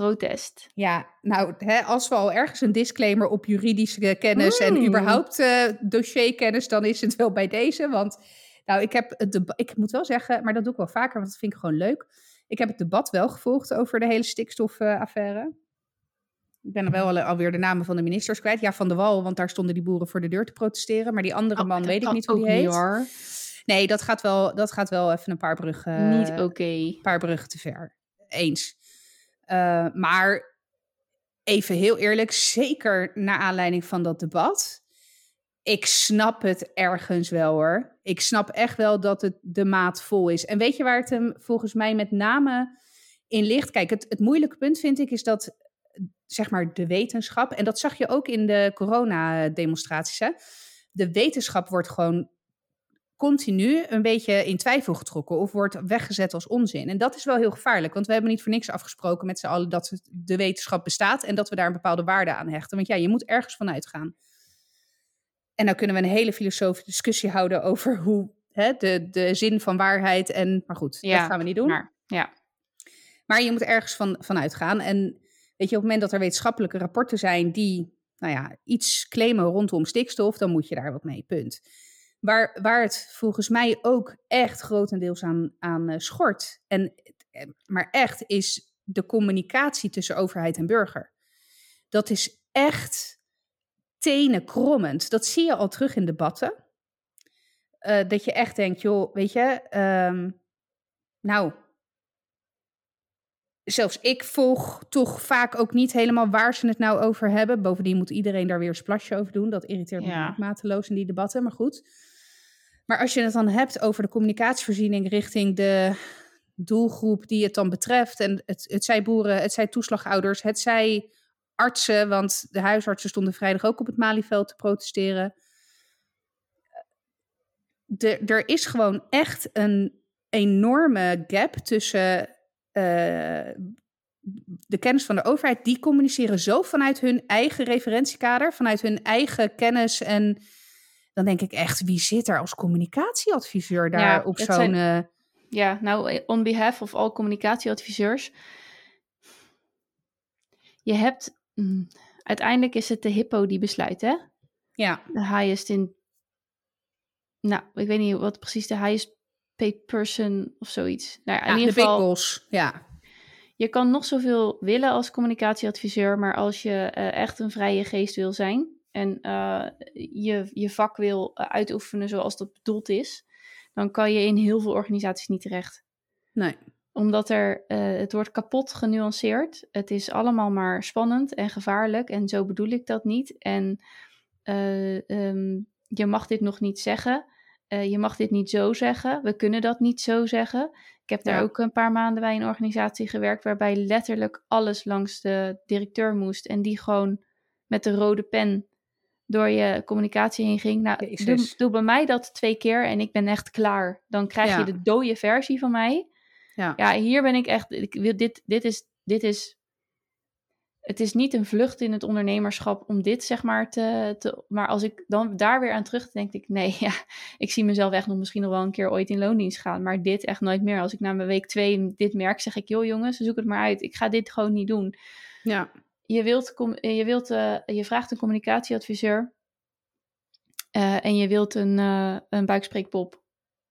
boerenprotest. Ja, nou, hè, als we al ergens een disclaimer op juridische kennis en Mm. überhaupt eh, dossierkennis, dan is het wel bij deze. Want, nou, ik heb het debat, ik moet wel zeggen, maar dat doe ik wel vaker, want dat vind ik gewoon leuk. Ik heb het debat wel gevolgd over de hele stikstofaffaire. ik ben er wel al, alweer de namen van de ministers kwijt. Ja, Van de Wal, want daar stonden die boeren voor de deur te protesteren. Maar die andere Oh, man weet ik niet hoe die heet. hoor. Nee, dat gaat, wel, dat gaat wel even een paar bruggen niet oké. een paar bruggen te ver. Eens. Eh, maar even heel eerlijk, zeker naar aanleiding van dat debat. Ik snap het ergens wel hoor. Ik snap echt wel dat het de maat vol is. En weet je waar het hem volgens mij met name in ligt? Kijk, het, het moeilijke punt vind ik is dat, zeg maar, de wetenschap. En dat zag je ook in de coronademonstraties. Hè? De wetenschap wordt gewoon continu een beetje in twijfel getrokken of wordt weggezet als onzin. En dat is wel heel gevaarlijk, want we hebben niet voor niks afgesproken met z'n allen dat de wetenschap bestaat en dat we daar een bepaalde waarde aan hechten. Want ja, je moet ergens van uitgaan. En nou kunnen we een hele filosofische discussie houden over hoe hè, de, de zin van waarheid en, maar goed, Ja, dat gaan we niet doen. Maar ja, Maar je moet ergens van, van uitgaan. En weet je, op het moment dat er wetenschappelijke rapporten zijn die nou ja, iets claimen rondom stikstof, dan moet je daar wat mee, punt. Waar, waar het volgens mij ook echt grotendeels aan, aan eh, schort, en, eh, maar echt, is de communicatie tussen overheid en burger. Dat is echt tenenkrommend. Dat zie je al terug in debatten. Eh, dat je echt denkt, joh, weet je, ehm, nou, zelfs ik volg toch vaak ook niet helemaal waar ze het nou over hebben. Bovendien moet iedereen daar weer een splasje over doen. Dat irriteert me Ja. mateloos in die debatten, maar goed. Maar als je het dan hebt over de communicatievoorziening richting de doelgroep die het dan betreft. En het, het zij boeren, het zij toeslagouders, het zij artsen. Want de huisartsen stonden vrijdag ook op het Malieveld te protesteren. De, er is gewoon echt een enorme gap tussen eh, de kennis van de overheid. Die communiceren zo vanuit hun eigen referentiekader, vanuit hun eigen kennis. En dan denk ik echt, wie zit er als communicatieadviseur daar Ja, op zo'n... eh, ja, nou, eh, on behalf of all communicatieadviseurs. Je hebt, mm, uiteindelijk is het de hippo die besluit, hè? ja, De highest in, nou, ik weet niet wat precies de highest paid person of zoiets. Nou ja, in ja, de ieder big geval, boss. Ja, je kan nog zoveel willen als communicatieadviseur, maar als je eh, echt een vrije geest wil zijn en eh, je, je vak wil eh, uitoefenen zoals dat bedoeld is, dan kan je in heel veel organisaties niet terecht. nee. Omdat er, eh, het wordt kapot genuanceerd. Het is allemaal maar spannend en gevaarlijk en zo bedoel ik dat niet. En eh, ehm, je mag dit nog niet zeggen. Je mag dit niet zo zeggen. We kunnen dat niet zo zeggen. Ik heb daar ook een paar maanden bij een organisatie gewerkt waarbij letterlijk alles langs de directeur moest en die gewoon met de rode pen door je communicatie heen ging. Nou, doe, doe bij mij dat twee keer en ik ben echt klaar. Dan krijg Ja. je de dode versie van mij. Ja. Ja, hier ben ik echt. Ik wil dit, dit is, dit is het is niet een vlucht in het ondernemerschap om dit zeg maar te, te. Maar als ik dan daar weer aan terug denk, ik nee, ja, ik zie mezelf echt nog misschien nog wel een keer ooit in loondienst gaan. Maar dit echt nooit meer. Als ik na mijn week twee dit merk, zeg ik, joh jongens, zoek het maar uit. Ik ga dit gewoon niet doen. Ja. Je, wilt, je, wilt, eh, je vraagt een communicatieadviseur. eh, en je wilt een, eh, een buikspreekpop.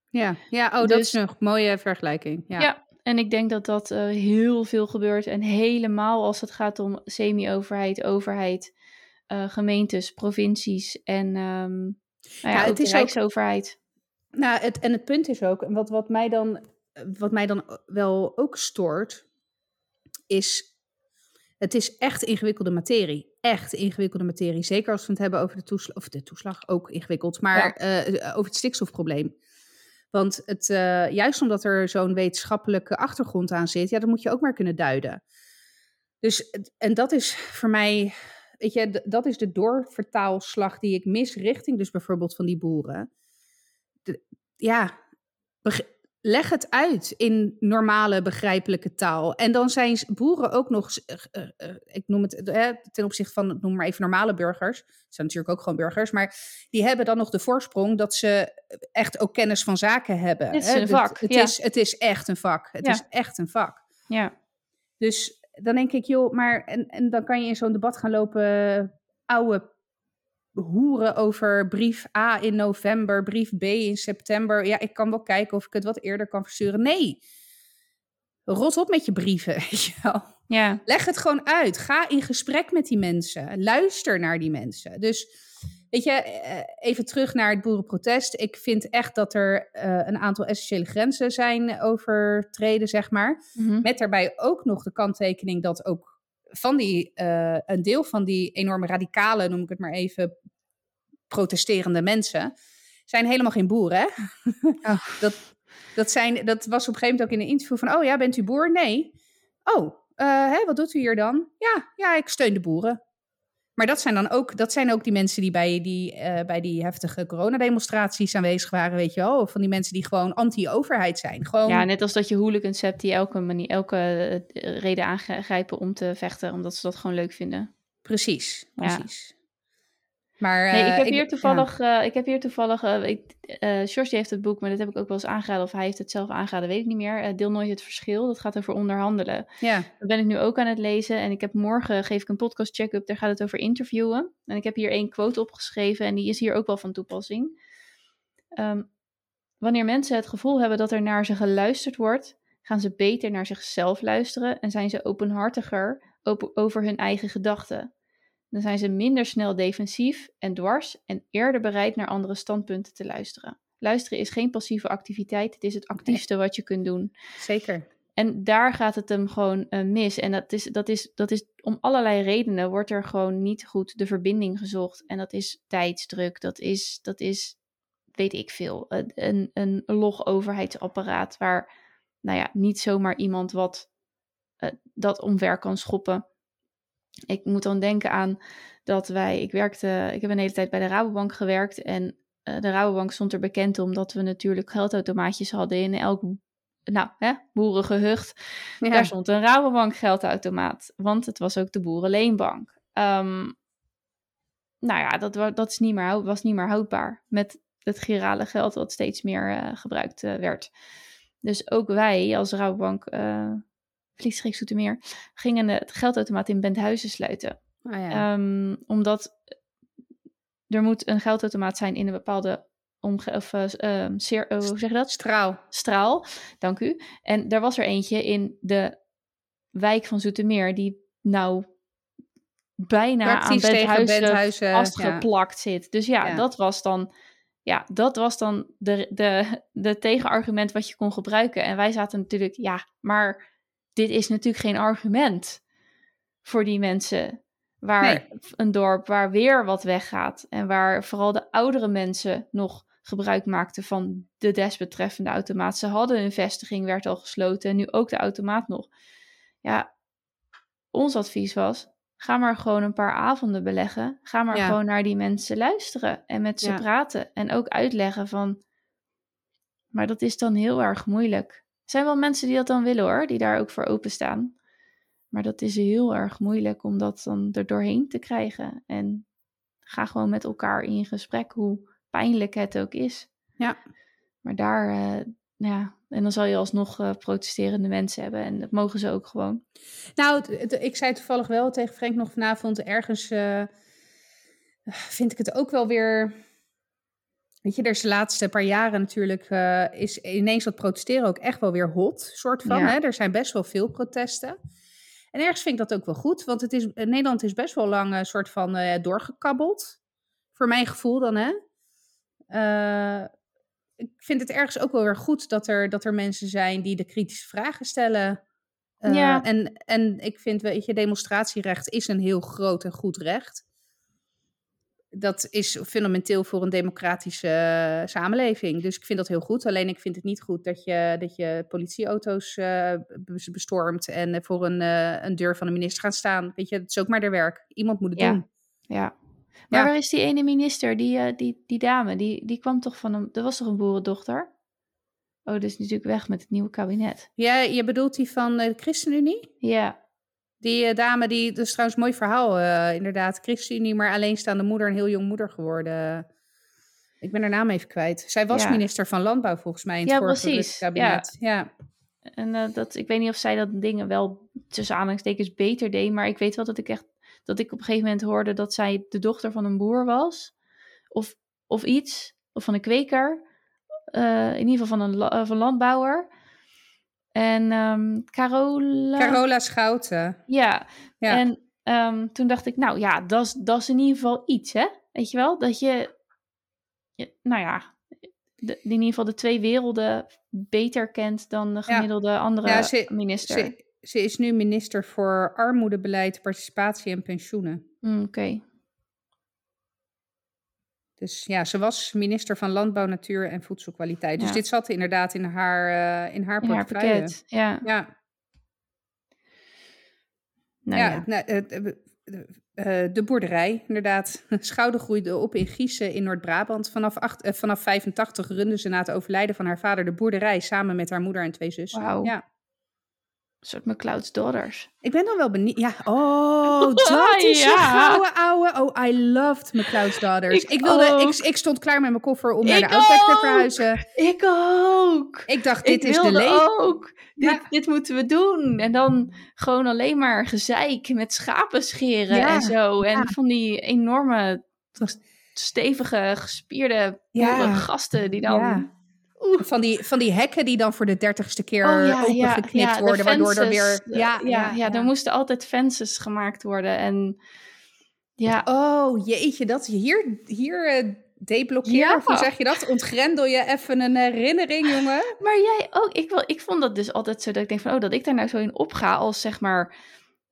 Ja, ja. oh, dat Dus- is een mooie vergelijking. Ja. Ja. En ik denk dat dat heel veel gebeurt. En helemaal als het gaat om semi-overheid, overheid, gemeentes, provincies en nou ja, het de is ook- Rijksoverheid. Nou, het, en het punt is ook, en wat, wat, mij dan, wat mij dan wel ook stoort, is het is echt ingewikkelde materie. Echt ingewikkelde materie. Zeker als we het hebben over de toeslag, of de toeslag ook ingewikkeld, maar eh, over het stikstofprobleem. Want het, eh, juist omdat er zo'n wetenschappelijke achtergrond aan zit, ja, dat moet je ook maar kunnen duiden. Dus, en dat is voor mij, weet je, dat is de doorvertaalslag die ik mis richting dus bijvoorbeeld van die boeren. De- ja, leg het uit in normale, begrijpelijke taal. En dan zijn boeren ook nog, eh, eh, eh, ik noem het ten opzichte van, noem maar even normale burgers. Het zijn natuurlijk ook gewoon burgers, maar die hebben dan nog de voorsprong dat ze echt ook kennis van zaken hebben. Het is hè. een vak, Het, ja. is, het is echt een vak. Het Ja. is echt een vak. Ja, Dus dan denk ik, joh, maar en, en dan kan je in zo'n debat gaan lopen, oude hoeren over brief A in november, brief B in september. Ja, ik kan wel kijken of ik het wat eerder kan versturen. Nee, rot op met je brieven, weet je wel. ja, Leg het gewoon uit. Ga in gesprek met die mensen. Luister naar die mensen. Dus weet je, eh, even terug naar het boerenprotest. Ik vind echt dat er eh, een aantal essentiële grenzen zijn overtreden, zeg maar. mhm. Met daarbij ook nog de kanttekening dat ook van die, eh, een deel van die enorme radicale, noem ik het maar even, protesterende mensen, zijn helemaal geen boeren. Hè? Oh. Dat, dat, zijn, dat was op een gegeven moment ook in een interview van, oh ja, bent u boer? Nee. Oh, eh, hè, wat doet u hier dan? Ja, ja, ik steun de boeren. Maar dat zijn dan ook, dat zijn ook die mensen die bij die, eh, bij die heftige coronademonstraties aanwezig waren, weet je wel. Van die mensen die gewoon anti-overheid zijn. Gewoon, ja, net als dat je hooligans hebt die elke, manier, elke eh, reden aangrijpen om te vechten, omdat ze dat gewoon leuk vinden. Precies, Ja. Maar, Nee, ik eh, heb hier toevallig, eh, ik heb hier toevallig, eh ik, eh George heeft het boek, maar dat heb ik ook wel eens aangeraden, of hij heeft het zelf aangeraden, weet ik niet meer. Eh, Deel nooit het verschil, dat gaat over onderhandelen. Ja, ja, Dat ben ik nu ook aan het lezen en ik heb morgen, geef ik een podcast check-up, daar gaat het over interviewen. En ik heb hier één quote opgeschreven en die is hier ook wel van toepassing. Ehm, wanneer mensen het gevoel hebben dat er naar ze geluisterd wordt, gaan ze beter naar zichzelf luisteren en zijn ze openhartiger open- over hun eigen gedachten. Dan zijn ze minder snel defensief en dwars en eerder bereid naar andere standpunten te luisteren. Luisteren is geen passieve activiteit, het is het actiefste wat je kunt doen. zeker. En daar gaat het hem gewoon eh, mis. En dat is, dat, is, dat is om allerlei redenen wordt er gewoon niet goed de verbinding gezocht. En dat is tijdsdruk, dat is, dat is weet ik veel, een, een, een log overheidsapparaat waar, nou ja, niet zomaar iemand wat eh, dat omver kan schoppen. Ik moet dan denken aan dat wij, ik werkte, ik heb een hele tijd bij de Rabobank gewerkt en eh, de Rabobank stond er bekend omdat we natuurlijk geldautomaatjes hadden in elk nou, hè, boerengehucht. Ja. Daar stond een Rabobank geldautomaat, want het was ook de boerenleenbank. Ehm, nou ja, dat, dat is niet meer, was niet meer houdbaar met het girale geld dat steeds meer eh, gebruikt eh, werd. Dus ook wij als Rabobank, Vliegschrik Zoetermeer, gingen het geldautomaat in Benthuizen sluiten. Ah, ja. Ehm, omdat er moet een geldautomaat zijn in een bepaalde omge of, eh, ehm, zeer, eh, hoe zeg je dat? Straal. straal. Dank u. En daar was er eentje in de wijk van Zoetermeer die nou bijna Praktisch aan Benthuizen Benthuizen, vastgeplakt zit. Dus ja, Ja. dat was dan, ja, dat was dan de, de, de tegenargument wat je kon gebruiken. En wij zaten natuurlijk, ja, maar dit is natuurlijk geen argument voor die mensen. Waar Nee. een dorp waar weer wat weggaat. En waar vooral de oudere mensen nog gebruik maakten van de desbetreffende automaat. Ze hadden hun vestiging, werd al gesloten. En nu ook de automaat nog. Ja, ons advies was: ga maar gewoon een paar avonden beleggen. Ga maar Ja. gewoon naar die mensen luisteren en met ze Ja. praten. En ook uitleggen van. Maar dat is dan heel erg moeilijk. Er zijn wel mensen die dat dan willen hoor, die daar ook voor openstaan. Maar dat is heel erg moeilijk om dat dan er doorheen te krijgen. En ga gewoon met elkaar in gesprek, hoe pijnlijk het ook is. Ja. Maar daar, eh, ja, en dan zal je alsnog eh, protesterende mensen hebben. En dat mogen ze ook gewoon. Nou, ik zei toevallig wel tegen Frank nog vanavond, ergens eh, vind ik het ook wel weer... Weet je, er is de laatste paar jaren natuurlijk, eh, is ineens dat protesteren ook echt wel weer hot, soort van. Ja. Hè? Er zijn best wel veel protesten. En ergens vind ik dat ook wel goed, want het is, eh, Nederland is best wel lang een soort van eh, doorgekabbeld. Voor mijn gevoel dan, hè. Eh, ik vind het ergens ook wel weer goed dat er, dat er mensen zijn die de kritische vragen stellen. Eh, Ja. en, en ik vind, weet je, demonstratierecht is een heel groot en goed recht. Dat is fundamenteel voor een democratische eh, samenleving. Dus ik vind dat heel goed. Alleen ik vind het niet goed dat je, dat je politieauto's eh, be- bestormt en eh, voor een, een deur van de minister gaan staan. Weet je, het is ook maar de werk. Iemand moet het Ja. doen. Ja. Maar Ja. waar is die ene minister, die, die, die dame, die, die kwam toch van een, dat was toch een boerendochter? Oh, is natuurlijk weg met het nieuwe kabinet. Ja, je bedoelt die van de ChristenUnie? Ja, Die eh, dame, die, dat is trouwens een mooi verhaal, eh, inderdaad. ChristenUnie, maar alleenstaande moeder, een heel jong moeder geworden. Ik ben haar naam even kwijt. Zij was Ja. minister van Landbouw volgens mij in het Ja, vorige precies. kabinet. Ja. en eh, dat, ik weet niet of zij dat dingen wel tussen aanhalingstekens beter deed, maar ik weet wel dat ik echt, dat ik op een gegeven moment hoorde dat zij de dochter van een boer was. Of, of iets, of van een kweker. In ieder geval van een van landbouwer. En ehm Carola... Carola Schouten. Ja, Ja. en ehm, toen dacht ik, nou ja, dat is- dat is in ieder geval iets, hè? Weet je wel? Dat je, je- nou ja, de, in ieder geval de twee werelden beter kent dan de gemiddelde andere Ja, ze- minister. Ze, ze is nu minister voor armoedebeleid, participatie en pensioenen. Mm, Oké, Dus ja, ze was minister van Landbouw, Natuur en Voedselkwaliteit. Dus Ja. dit zat inderdaad in haar, eh, in haar in haar portefeuille. pakket. Ja, Ja, nou ja, ja. nou, eh, eh, de boerderij, inderdaad. Schouder groeide op in Giezen in Noord-Brabant. Vanaf, acht, vanaf 85 runde ze na het overlijden van haar vader de boerderij samen met haar moeder en twee zussen. Ja. Een soort McCloud's Daughters. Ik ben dan wel benieuwd. Ja, oh, dat is Ja. een gouden ouwe. Oh, I loved McCloud's Daughters. Ik Ik, wilde, ook. ik, ik stond klaar met mijn koffer om naar Ik de Outback te verhuizen. Ik ook! Ik dacht, dit ik is de leven. ook. Dit, Ja. dit moeten we doen. En dan gewoon alleen maar gezeik met schapen scheren Ja, en zo. En van die enorme, stevige, gespierde boerengasten die dan... Oeh. Van die, van die hekken die dan voor de dertigste keer Oh, ja, opengeknipt ja, de worden, waardoor er weer... ja, ja, ja. er moesten altijd fences gemaakt worden. En ja, Oh, jeetje, dat hier, hier eh deblokkeer, Ja. of hoe zeg je dat? Ontgrendel je even een herinnering, jongen? maar jij ook. Ik, wil, ik vond dat dus altijd zo dat ik denk van, oh, dat ik daar nou zo in opga als zeg maar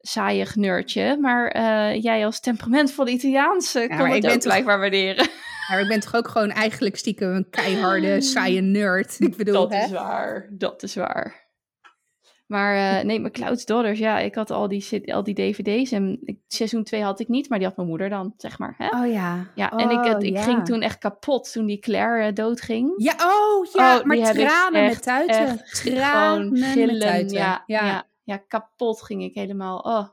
saaiig nerdje. Maar eh, jij als temperamentvolle Italiaanse kan maar het ik ook toch- blijkbaar waarderen. Maar ik ben toch ook gewoon eigenlijk stiekem een keiharde, saaie nerd. Ik bedoel, dat hè? is waar, dat is waar. Maar eh nee, McCloud's Daughters, ja, ik had al die, al die dvd's en ik, seizoen 2 had ik niet, maar die had mijn moeder dan, zeg maar. Hè? Oh ja. Ja, en ik, het- ik ja. ging toen echt kapot toen die Claire eh, doodging. Ja, oh ja, Oh, maar tranen met tuiten. echt Tranen met tuiten. ja, ja. ja. Ja, kapot ging ik helemaal. Oh,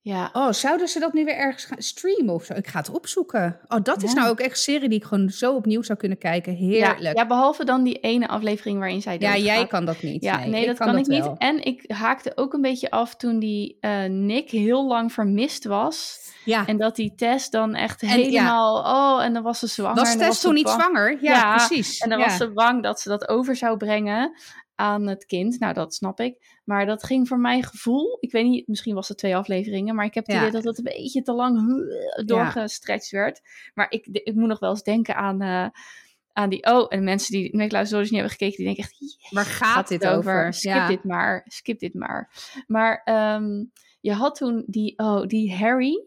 ja. Oh, zouden ze dat nu weer ergens gaan streamen of zo? Ik ga het opzoeken. Oh, dat is Ja. nou ook echt een serie die ik gewoon zo opnieuw zou kunnen kijken. Ja, Heerlijk. ja, behalve dan die ene aflevering waarin zij Ja, jij kan dat niet. Ja, nee, dat kan, ik wel. niet. En ik haakte ook een beetje af toen die eh, Nick heel lang vermist was. Ja, En dat die Tess dan echt En, helemaal... Oh, en dan was ze zwanger. was Tess toen niet zwanger? Ja, Ja, precies. En dan ja. was ze bang dat ze dat over zou brengen aan het kind. Nou, dat snap ik. Maar dat ging voor mijn gevoel... Ik weet niet, misschien was het twee afleveringen... maar ik heb het Ja. idee dat het een beetje te lang doorgestretched werd. Maar ik, ik moet nog wel eens denken aan... eh, aan die, oh, en mensen die Dodgers niet hebben gekeken, die denken echt, "Yes, Waar gaat dit het over? Skip Ja. dit maar, skip dit maar. Maar ehm, je had toen die, oh, die Harry,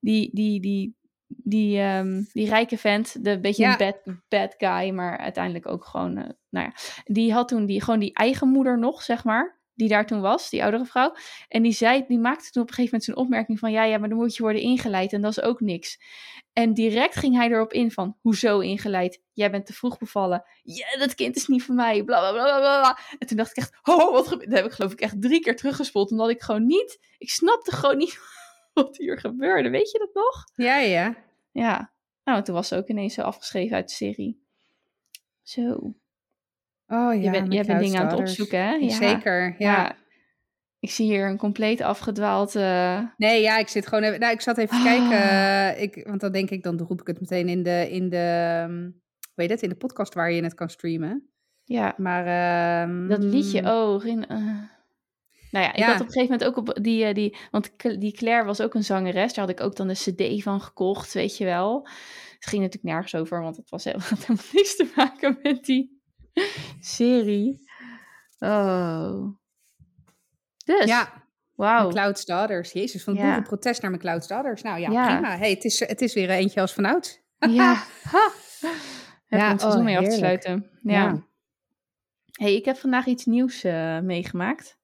die, die, die, die, ehm, die rijke vent, de beetje Ja. een bad, bad guy, maar uiteindelijk ook gewoon, eh, nou ja, die had toen die, gewoon die eigen moeder nog, zeg maar. die daar toen was, die oudere vrouw. En die zei, die maakte toen op een gegeven moment zo'n opmerking van, ja, ja, maar dan moet je worden ingeleid en dat is ook niks. En direct ging hij erop in van, hoezo ingeleid? Jij bent te vroeg bevallen. Ja, dat kind is niet voor mij. Bla, bla, bla, bla, bla. En toen dacht ik echt, oh, wat gebeurt? Dat heb ik geloof ik echt drie keer teruggespoeld, omdat ik gewoon niet, ik snapte gewoon niet wat hier gebeurde. Weet je dat nog? Ja, ja. Ja. Nou, en toen was ze ook ineens zo afgeschreven uit de serie. Zo. Oh ja, je bent, je bent dingen aan het opzoeken, hè? Ja. Zeker, ja. Ik zie hier een compleet afgedwaald... eh, Nee, ja, ik zit gewoon even... Nou, ik zat even Ah. kijken. eh, Ik, want dan denk ik, dan roep ik het meteen in de... In de ehm, hoe heet het? In de podcast waar je het kan streamen. ja, Maar... ehm, dat liedje, oh, Rin, eh. Nou ja, ik Ja. had op een gegeven moment ook op die, eh, die... Want die Claire was ook een zangeres. Daar had ik ook dan de cd van gekocht, weet je wel. Het ging natuurlijk nergens over, want het was helemaal, had helemaal niks te maken met die serie. Oh. Dus, Ja, wauw. McCloud's Daughters. Jezus, van Ja. boerenprotest naar McCloud's Daughters. Nou ja, Ja. prima. Hey, het, is, het is weer eentje als vanouds. Ja. Ha. Heb Ja, het seizoen oh, mee af te sluiten. Ja. Ja. hey, ik heb vandaag iets nieuws eh, meegemaakt.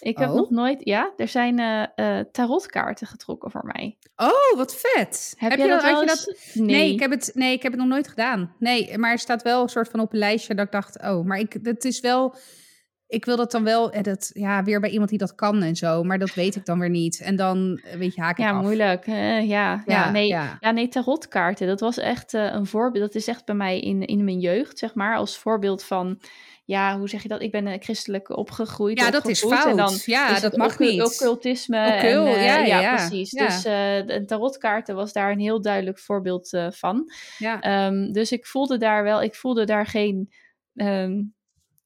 Ik heb Oh? nog nooit... Ja, er zijn eh, eh, tarotkaarten getrokken voor mij. Oh, wat vet. Heb, je dat wel eens? dat... Nee. Nee, ik heb het, nee, ik heb het nog nooit gedaan. Nee, maar er staat wel een soort van op een lijstje dat ik dacht, oh, maar ik, het is wel, ik wil dat dan wel, eh, dat, ja, weer bij iemand die dat kan en zo, maar dat weet ik dan weer niet. En dan, weet je, haak ik Ja, af. moeilijk. Ja, ja, nee. Ja. ja. nee, tarotkaarten. Dat was echt een voorbeeld. Dat is echt bij mij in, in mijn jeugd, zeg maar. Als voorbeeld van... Ja, hoe zeg je dat? Ik ben eh, christelijk opgegroeid. Ja, dat is opgevoed. En dan fout. Ja, is dat mag niet. Occultisme. Occul, en, eh, ja, ja, precies. ja. Dus eh de tarotkaarten was daar een heel duidelijk voorbeeld van. ja. Ehm, dus ik voelde daar wel, ik voelde daar geen ehm,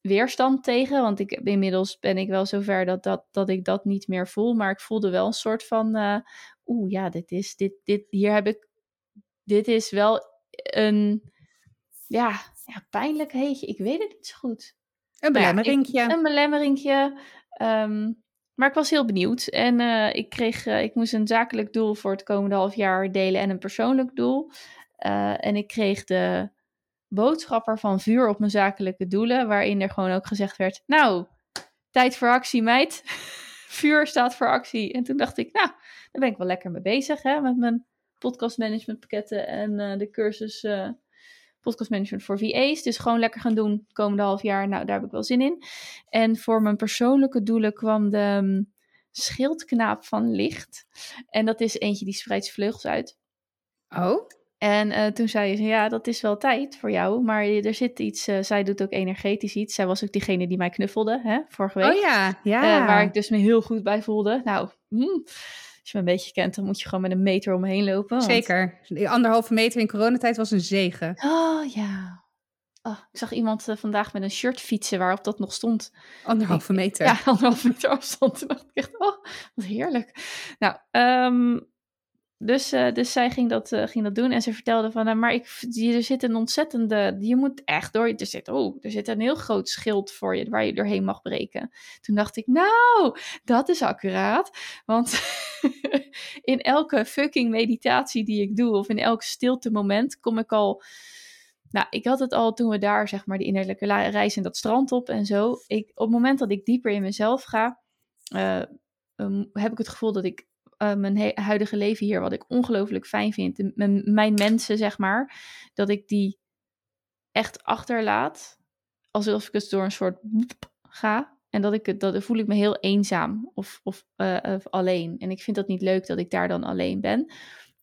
weerstand tegen. Want ik, inmiddels ben ik wel zover dat, dat, dat ik dat niet meer voel. Maar ik voelde wel een soort van, eh, oeh ja, dit is, dit, dit, hier heb ik, dit is wel een, ja, ja pijnlijk heetje. Ik weet het niet zo goed. Een Nou ja, belemmeringje. Een belemmeringje. ehm, maar ik was heel benieuwd. En eh, ik, kreeg, eh, ik moest een zakelijk doel voor het komende half jaar delen en een persoonlijk doel. Eh, en ik kreeg de boodschapper van vuur op mijn zakelijke doelen, waarin er gewoon ook gezegd werd: Nou, tijd voor actie, meid. vuur staat voor actie. En toen dacht ik: Nou, daar ben ik wel lekker mee bezig hè, met mijn podcastmanagement pakketten en de cursus podcastmanagement voor VA's. Dus gewoon lekker gaan doen het komende half jaar. Nou, daar heb ik wel zin in. En voor mijn persoonlijke doelen kwam de mm, schildknaap van licht. En dat is eentje die spreidt zijn vleugels uit. Oh, En eh, toen zei ze, ja, dat is wel tijd voor jou, maar er zit iets, eh, zij doet ook energetisch iets. Zij was ook diegene die mij knuffelde, hè, vorige week. oh ja, ja. Eh, waar ik dus me heel goed bij voelde. Nou, mm, als je me een beetje kent, dan moet je gewoon met een meter omheen lopen. want- Zeker. Die anderhalve meter in coronatijd was een zegen. Oh, ja. Oh, ik zag iemand eh, vandaag met een shirt fietsen waarop dat nog stond. Anderhalve meter. Ja, anderhalf meter afstand. Toen dacht ik echt, oh, wat heerlijk. Nou, ehm, dus, eh, dus zij ging dat, eh, ging dat doen en ze vertelde van, eh, maar ik, zit een ontzettende, je moet echt door, er zit, oh, er zit een heel groot schild voor je waar je doorheen mag breken. Toen dacht ik, nou, dat is accuraat, want in elke fucking meditatie die ik doe of in elk stilte moment kom ik al, nou, ik had het al toen we daar, zeg maar, die innerlijke reis en dat strand op en zo. Ik, op het moment dat ik dieper in mezelf ga, eh, heb ik het gevoel dat ik eh, mijn huidige leven hier, wat ik ongelooflijk fijn vind, mijn, mensen, zeg maar, dat ik die echt achterlaat. Alsof ik het door een soort ga. En dat ik het, dat voel ik me heel eenzaam of, of, eh, of alleen. En ik vind dat niet leuk dat ik daar dan alleen ben.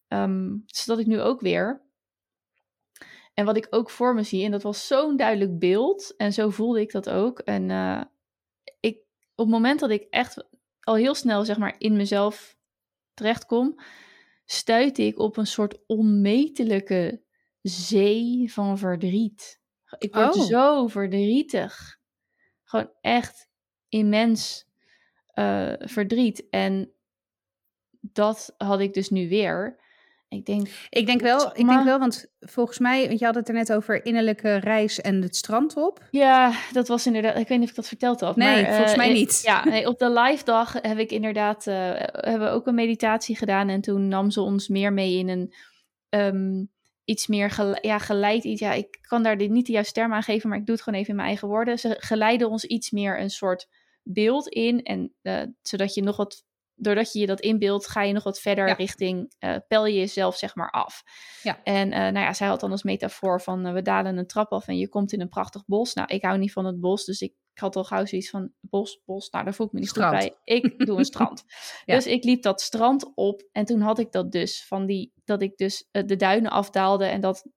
Ehm dus dat ik nu ook weer. En wat ik ook voor me zie, en dat was zo'n duidelijk beeld. En zo voelde ik dat ook. En eh, ik, op het moment dat ik echt al heel snel, zeg maar, in mezelf terechtkom, stuit ik op een soort onmetelijke zee van verdriet. Ik word Oh. zo verdrietig. Gewoon echt immens eh, verdriet. En dat had ik dus nu weer. Ik denk, Ik denk wel, ik denk wel, want volgens mij, want je had het er net over innerlijke reis en het strand op. ja, dat was inderdaad. Ik weet niet of ik dat verteld had. Nee, maar, volgens mij eh, niet. Ja, nee, op de live dag heb ik inderdaad eh, hebben we ook een meditatie gedaan. En toen nam ze ons meer mee in een ehm, iets meer gele- ja, geleid. Iets, ja, ik kan daar dit niet de juiste term aan geven, maar ik doe het gewoon even in mijn eigen woorden. Ze geleiden ons iets meer een soort beeld in. En eh, zodat je nog wat, doordat je je dat inbeeldt, ga je nog wat verder Ja. richting, eh pel je jezelf zeg maar af. Ja. En eh, nou ja, zij had dan als metafoor van eh, we dalen een trap af en je komt in een prachtig bos. Nou, ik hou niet van het bos, dus ik, had al gauw zoiets van bos, bos. Nou, daar voel ik me niet Strand. goed bij. Ik doe een strand. Ja. Dus ik liep dat strand op en toen had ik dat dus van die, dat ik dus de duinen afdaalde en dat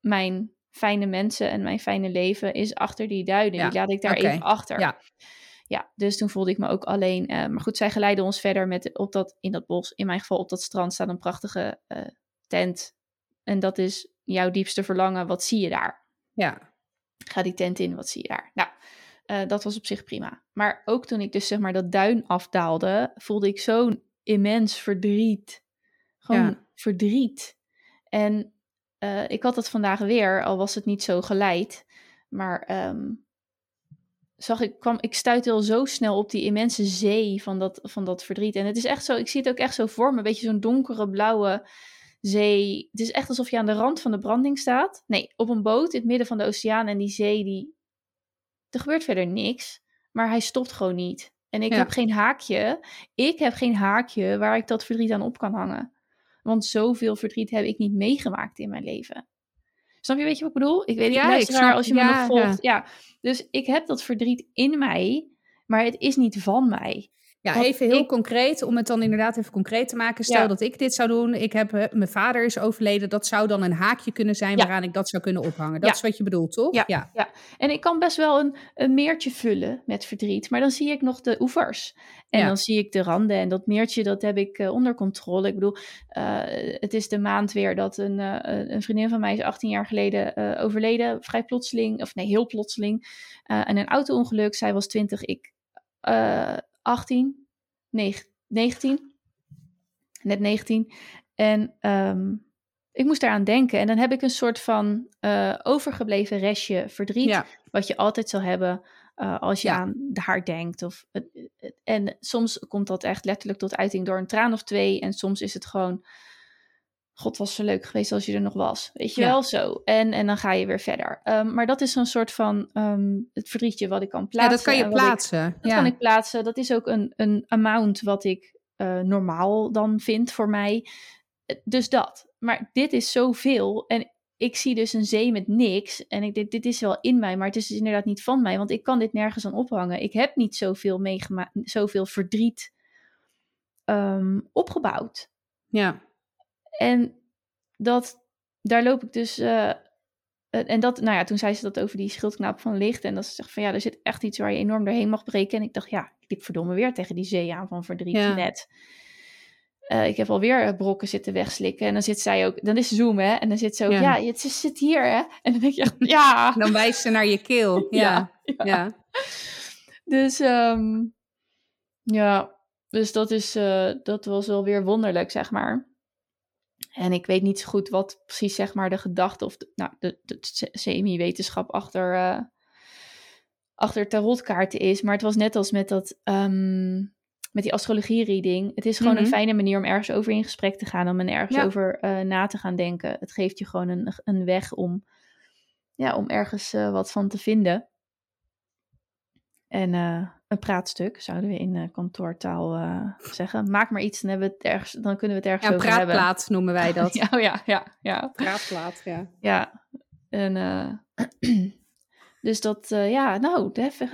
mijn fijne mensen en mijn fijne leven is achter die duinen. Die laat ik daar even achter. Ja. Ja, dus toen voelde ik me ook alleen. eh, maar goed, zij geleiden ons verder met op dat, in dat bos. In mijn geval op dat strand staat een prachtige eh, tent. En dat is jouw diepste verlangen. Wat zie je daar? Ja, Ga die tent in, wat zie je daar? Nou, eh, dat was op zich prima. Maar ook toen ik dus zeg maar dat duin afdaalde, voelde ik zo'n immens verdriet. Gewoon Ja. verdriet. En ik had dat vandaag weer, al was het niet zo geleid. Maar ehm, zag ik, kwam, ik stuitte al zo snel op die immense zee van dat, van dat verdriet. En het is echt zo, ik zie het ook echt zo voor me, een beetje zo'n donkere blauwe zee. Het is echt alsof je aan de rand van de branding staat. Nee, op een boot in het midden van de oceaan en die zee, die... er gebeurt verder niks, maar hij stopt gewoon niet. En ik Ja. heb geen haakje, ik heb geen haakje waar ik dat verdriet aan op kan hangen. Want zoveel verdriet heb ik niet meegemaakt in mijn leven. Snap je, weet je wat ik bedoel? Ik weet niet, Ja, ik snap- als je me nog volgt. Ja. Dus ik heb dat verdriet in mij, maar het is niet van mij. Ja, Want even heel ik- concreet, om het dan inderdaad even concreet te maken. Stel Ja. dat ik dit zou doen, ik heb, eh, mijn vader is overleden, dat zou dan een haakje kunnen zijn Ja. waaraan ik dat zou kunnen ophangen. Dat Ja. is wat je bedoelt, toch? Ja. En ik kan best wel een, een meertje vullen met verdriet, maar dan zie ik nog de oevers. En Ja. dan zie ik de randen en dat meertje, dat heb ik eh, onder controle. Ik bedoel, eh, het is de maand weer dat een, een vriendin van mij is 18 jaar geleden overleden. Vrij plotseling, of nee, heel plotseling. En een auto-ongeluk. Zij was 20, ik 18, negen- 19. Net 19. En ehm, ik moest daaraan denken. En dan heb ik een soort van eh, overgebleven restje verdriet. Ja. Wat je altijd zal hebben eh, als je Ja. aan haar denkt. Of, en soms komt dat echt letterlijk tot uiting door een traan of twee. En soms is het gewoon... God was zo leuk geweest als je er nog was. Weet je Ja. wel, zo. En, en dan ga je weer verder. Ehm, maar dat is zo'n soort van ehm, het verdrietje wat ik kan Ja, plaatsen. dat kan je ik- plaatsen. dat ja. kan ik plaatsen. Dat is ook een, een amount wat ik eh, normaal dan vind voor mij. Eh, Dus dat. Maar dit is zoveel. En ik zie dus een zee met niks. En ik denk, dit is wel in mij, maar het is dus inderdaad niet van mij. Want ik kan dit nergens aan ophangen. Ik heb niet zoveel meegemaakt, zoveel verdriet ehm, opgebouwd. ja. En dat, daar loop ik dus. eh, en dat, nou ja, toen zei ze dat over die schildknaap van licht. En dat ze zegt van ja, er zit echt iets waar je enorm doorheen mag breken. En ik dacht, ja, ik liep verdomme weer tegen die zee aan van verdriet Ja. net. Eh, ik heb alweer eh, brokken zitten wegslikken. En dan zit zij ook, dan is Zoom hè. En dan zit ze ook, Ja. ja, het is- zit hier hè. En dan denk je, ja. Dan wijst ze naar je keel. Ja. ja. ja. Dus ehm, ja, dus dat, is, dat was wel weer wonderlijk, zeg maar. En ik weet niet zo goed wat precies, zeg maar, de gedachte of de, nou, de, de se- semi-wetenschap achter, eh, achter tarotkaarten is. Maar het was net als met dat, ehm, met die astrologie-reading. Het is gewoon Mhm. een fijne manier om ergens over in gesprek te gaan, om er ergens Ja. over eh, na te gaan denken. Het geeft je gewoon een, een weg om, ja, om ergens eh, wat van te vinden. En een praatstuk, zouden we in eh, kantoortaal eh, zeggen. Maak maar iets, dan, hebben we het ergens, dan kunnen we het ergens Ja, een over hebben. praatplaat noemen wij dat. Ja, oh ja, ja, ja. Praatplaat, ja. ja. En, eh, dus dat, eh, ja, nou, hef-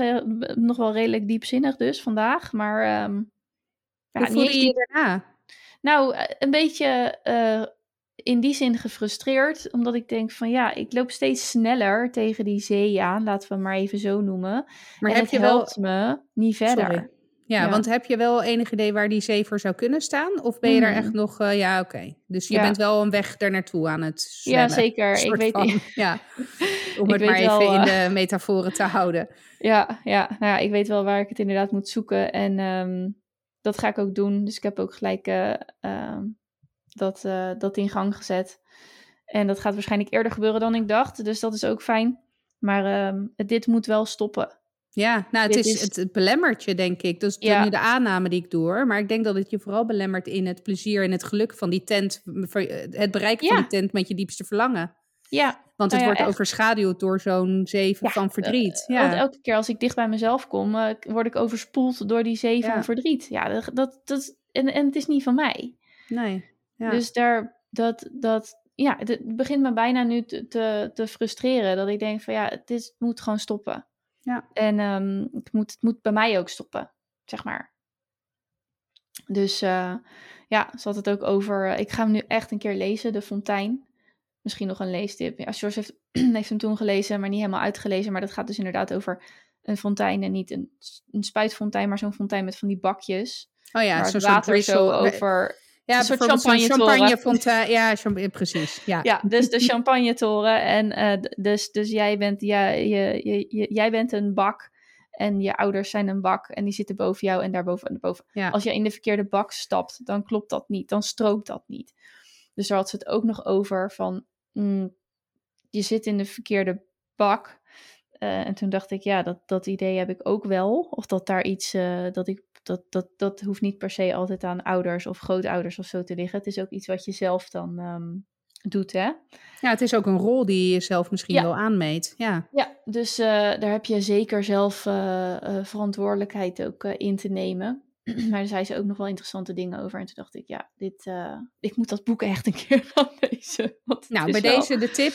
nog wel redelijk diepzinnig dus vandaag. Maar ehm, ja, Hoe niet voelde je je daarna? nou, een beetje eh, in die zin gefrustreerd, omdat ik denk van ja, ik loop steeds sneller tegen die zee aan, laten we hem maar even zo noemen. Maar en heb het je wel... helpt me niet verder. Ja, Ja. want heb je wel enig idee waar die zee voor zou kunnen staan? Of ben je daar Mhm. echt nog... eh, ja, oké. Dus je Ja. bent wel een weg daar naartoe aan het Ja, zwemmen. zeker. Ik weet, van. Ja, om Ik het weet maar even wel, in eh, de metaforen te houden. ja, ja, nou ja, ik weet wel waar ik het inderdaad moet zoeken en ehm, dat ga ik ook doen. Dus ik heb ook gelijk eh, ehm, dat, eh, dat in gang gezet. En dat gaat waarschijnlijk eerder gebeuren dan ik dacht, dus dat is ook fijn. Maar ehm, dit moet wel stoppen. Ja, nou, het, Dit is, Het, het belemmert je, denk ik. Dat is Ja. nu de aanname die ik doe. Maar ik denk dat het je vooral belemmert in het plezier en het geluk van die tent. voor- Het bereiken van die tent met je diepste verlangen. Ja, Want het Nou ja, wordt echt. overschaduwd door zo'n zeven van verdriet. eh, want ja. elke keer als ik dicht bij mezelf kom, eh, word ik overspoeld door die Ja. van verdriet. Ja, dat, dat, dat, en, en het is niet van mij. Nee. Ja. Dus daar, dat, dat, ja, het begint me bijna nu te, te, te frustreren. Dat ik denk van ja, het is, het moet gewoon stoppen. Ja. En ehm, het, moet, het moet bij mij ook stoppen, zeg maar. Dus eh, ja, ze had het ook over. ik ga hem nu echt een keer lezen, De Fontein. Misschien nog een leestip. Ja, George heeft, heeft hem toen gelezen, maar niet helemaal uitgelezen. Maar dat gaat dus inderdaad over een fontein en niet een, een spuitfontein, maar zo'n fontein met van die bakjes. oh ja, zo'n water zo over Ja, een soort champagnetoren. champagnefontein. Ja, precies. Ja. Ja, dus de champagnetoren. En eh, dus, dus jij, bent, ja, je, je, je- jij bent een bak. En je ouders zijn een bak. En die zitten boven jou en daarboven en boven. Ja. Als je in de verkeerde bak stapt, dan klopt dat niet. Dan strookt dat niet. Dus daar had ze het ook nog over van... mm, je zit in de verkeerde bak. Eh, en toen dacht ik, ja, dat, dat idee heb ik ook wel. Of dat daar iets... eh, dat ik dat, dat, dat hoeft niet per se altijd aan ouders of grootouders of zo te liggen. Het is ook iets wat je zelf dan ehm, doet, hè? ja, het is ook een rol die je zelf misschien Ja. wel aanmeet. Ja. Ja, dus eh, daar heb je zeker zelf verantwoordelijkheid ook in te nemen. maar daar zei ze ook nog wel interessante dingen over. En toen dacht ik, ja, dit, ik moet dat boek echt een keer gaan lezen. Nou, bij wel- deze de tip.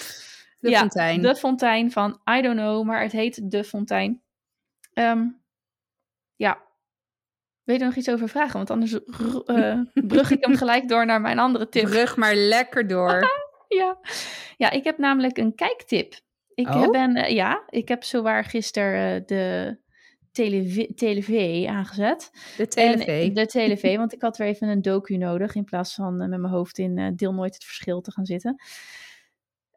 De Ja, fontein. De Fontein van I don't know, maar het heet De Fontein. Ehm, ja. Wil je nog iets over vragen? Want anders eh, brug ik hem gelijk door naar mijn andere tip. Brug maar lekker door. Ja. ja, ik heb namelijk een kijktip. Ik Oh? ben, eh, ja, ik heb zowaar gisteren eh, de telev telev aangezet. De tv. De telev, want ik had weer even een docu nodig in plaats van met mijn hoofd in Deel Nooit het Verschil te gaan zitten.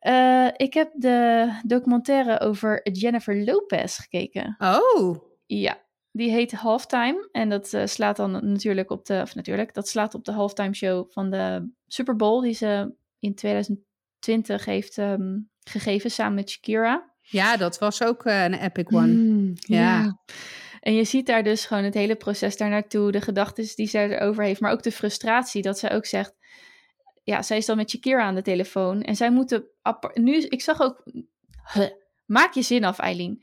Eh, ik heb de documentaire over Jennifer Lopez gekeken. Oh, Ja, die heet Halftime. En dat eh, slaat dan natuurlijk op de, of natuurlijk, dat slaat op de halftime show van de Super Bowl die ze in 2020 heeft ehm, gegeven samen met Shakira. ja, dat was ook eh, een epic one. Mm, ja. En je ziet daar dus gewoon het hele proces daar naartoe, de gedachten die zij erover heeft, maar ook de frustratie dat zij ook zegt, ja, zij is dan met Shakira aan de telefoon en zij moeten, nu, ik zag ook, Huh, maak je zin af Eileen.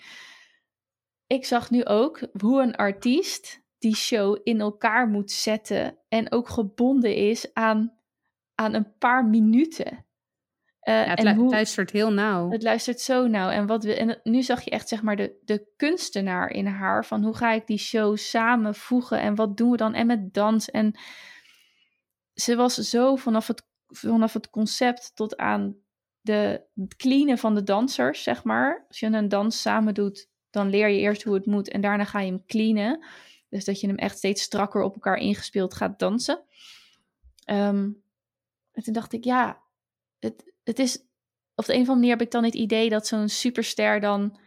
Ik zag nu ook hoe een artiest die show in elkaar moet zetten en ook gebonden is aan, aan een paar minuten. Eh, Ja, het en lu- hoe, luistert heel nauw. het luistert zo nauw. En, wat we, en nu zag je echt zeg maar de, de kunstenaar in haar. Van hoe ga ik die show samenvoegen en wat doen we dan? En met dans. En ze was zo vanaf het, vanaf het concept tot aan de het cleanen van de dansers, zeg maar. Als je een dans samen doet, dan leer je eerst hoe het moet. En daarna ga je hem cleanen. Dus dat je hem echt steeds strakker op elkaar ingespeeld gaat dansen. Ehm, en toen dacht ik, ja, het, het is op de een of andere manier heb ik dan het idee dat zo'n superster dan.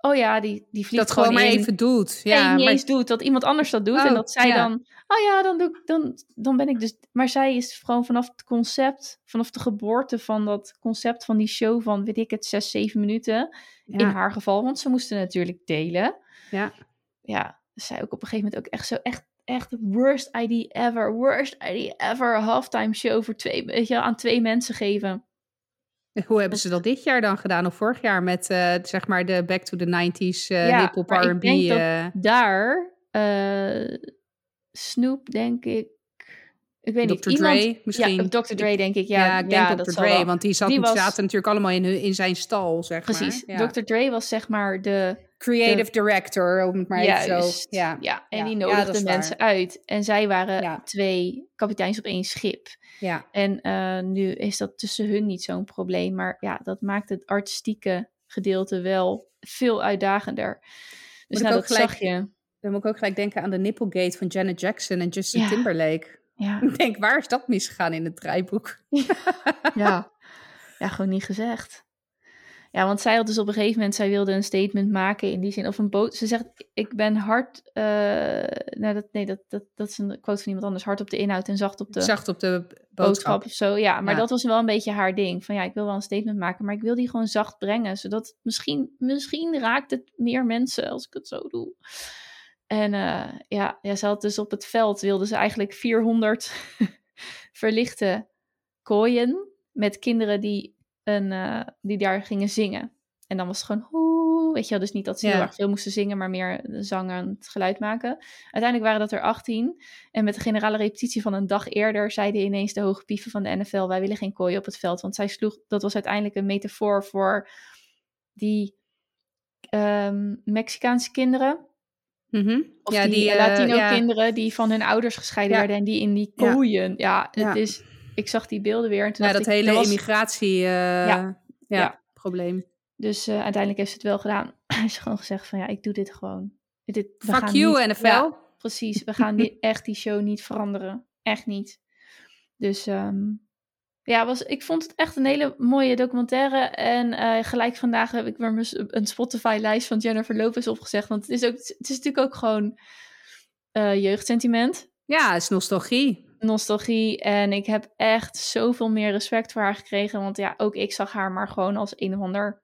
Oh ja, die, die vliegt dat gewoon maar in. even doet. Ja, niet maar eens doet. Dat iemand anders dat doet. en Oh, dat zij ja. dan. Oh ja, dan, doe ik, dan, dan ben ik dus. Maar zij is gewoon vanaf het concept. Vanaf de geboorte van dat concept van die show van. Weet ik het, zes, zeven minuten. ja, In haar geval. Want ze moesten natuurlijk delen. ja. Ja, zij ook op een gegeven moment ook echt zo. Echt, echt worst idea ever. Worst idea ever. Halftime show voor twee. Weet je, aan twee mensen geven. Hoe hebben ze dat dit jaar dan gedaan? Of vorig jaar met eh, zeg maar de Back to the 90s eh Ja, hip-hop R&B? eh, daar Snoop, denk ik. Ik weet niet. Dr. Iemand, Dre misschien? Ja, Dr. Dre, denk ik. ja, Ja, ik denk dat Dr. Dre, wel. want die, zat, Die was- zaten natuurlijk allemaal in, hun- in zijn stal, zeg Precies. maar. Ja. Dr. Dre was zeg maar de. Creative director, om het maar even zo. Ja. ja, en Ja. die Ja, nodigde waar. mensen uit. En zij waren Ja. twee kapiteins op één schip. ja. En eh, nu is dat tussen hun niet zo'n probleem. Maar ja, dat maakt het artistieke gedeelte wel veel uitdagender. Dus nou, dat gelijk- zag je. Dan moet ik ook gelijk denken aan de Nipplegate van Janet Jackson en Justin Ja. Timberlake. Ja. Ik denk, waar is dat misgegaan in het draaiboek? Ja. ja, gewoon niet gezegd. Ja, want zij had dus op een gegeven moment, zij wilde een statement maken in die zin, of een boot. Ze zegt, ik ben hard, eh, nou dat, nee, dat, dat, dat is een quote van iemand anders, hard op de inhoud en zacht op de Zacht op de boodschap. boodschap. of zo. Ja, maar Ja. dat was wel een beetje haar ding. Van ja, ik wil wel een statement maken, maar ik wil die gewoon zacht brengen, zodat misschien, misschien raakt het meer mensen als ik het zo doe. En eh, ja, ja, ze had dus op het veld, wilde ze eigenlijk 400 verlichte kooien met kinderen die een, eh, die daar gingen zingen. En dan was het gewoon, hoe, weet je wel, dus niet dat ze Ja. heel erg veel moesten zingen, maar meer zang en het geluid maken. Uiteindelijk waren dat er 18. En met de generale repetitie van een dag eerder zeiden ineens de hoge pieven van de NFL, wij willen geen kooi op het veld. Want zij sloeg, dat was uiteindelijk een metafoor voor die ehm, Mexicaanse kinderen. Mhm. Of ja, die, die eh, Latino-kinderen die van hun ouders gescheiden Ja. werden en die in die kooien. Ja, het is... Ik zag die beelden weer en toen Ja, dat ik, hele was- immigratie eh, ja. Ja. probleem. Dus eh, uiteindelijk heeft ze het wel gedaan. Hij heeft gewoon gezegd van ja, ik doe dit gewoon. Dit, we Fuck gaan you, niet- NFL. Ja, precies. We gaan die, echt die show niet veranderen. Echt niet. Dus ehm, ja, was, ik vond het echt een hele mooie documentaire. En eh, gelijk vandaag heb ik weer een Spotify-lijst van Jennifer Lopez opgezegd. Want het is, ook, het is natuurlijk ook gewoon eh, jeugdsentiment. Ja, het is nostalgie. Nostalgie. En ik heb echt zoveel meer respect voor haar gekregen. Want ja, ook ik zag haar maar gewoon als een of ander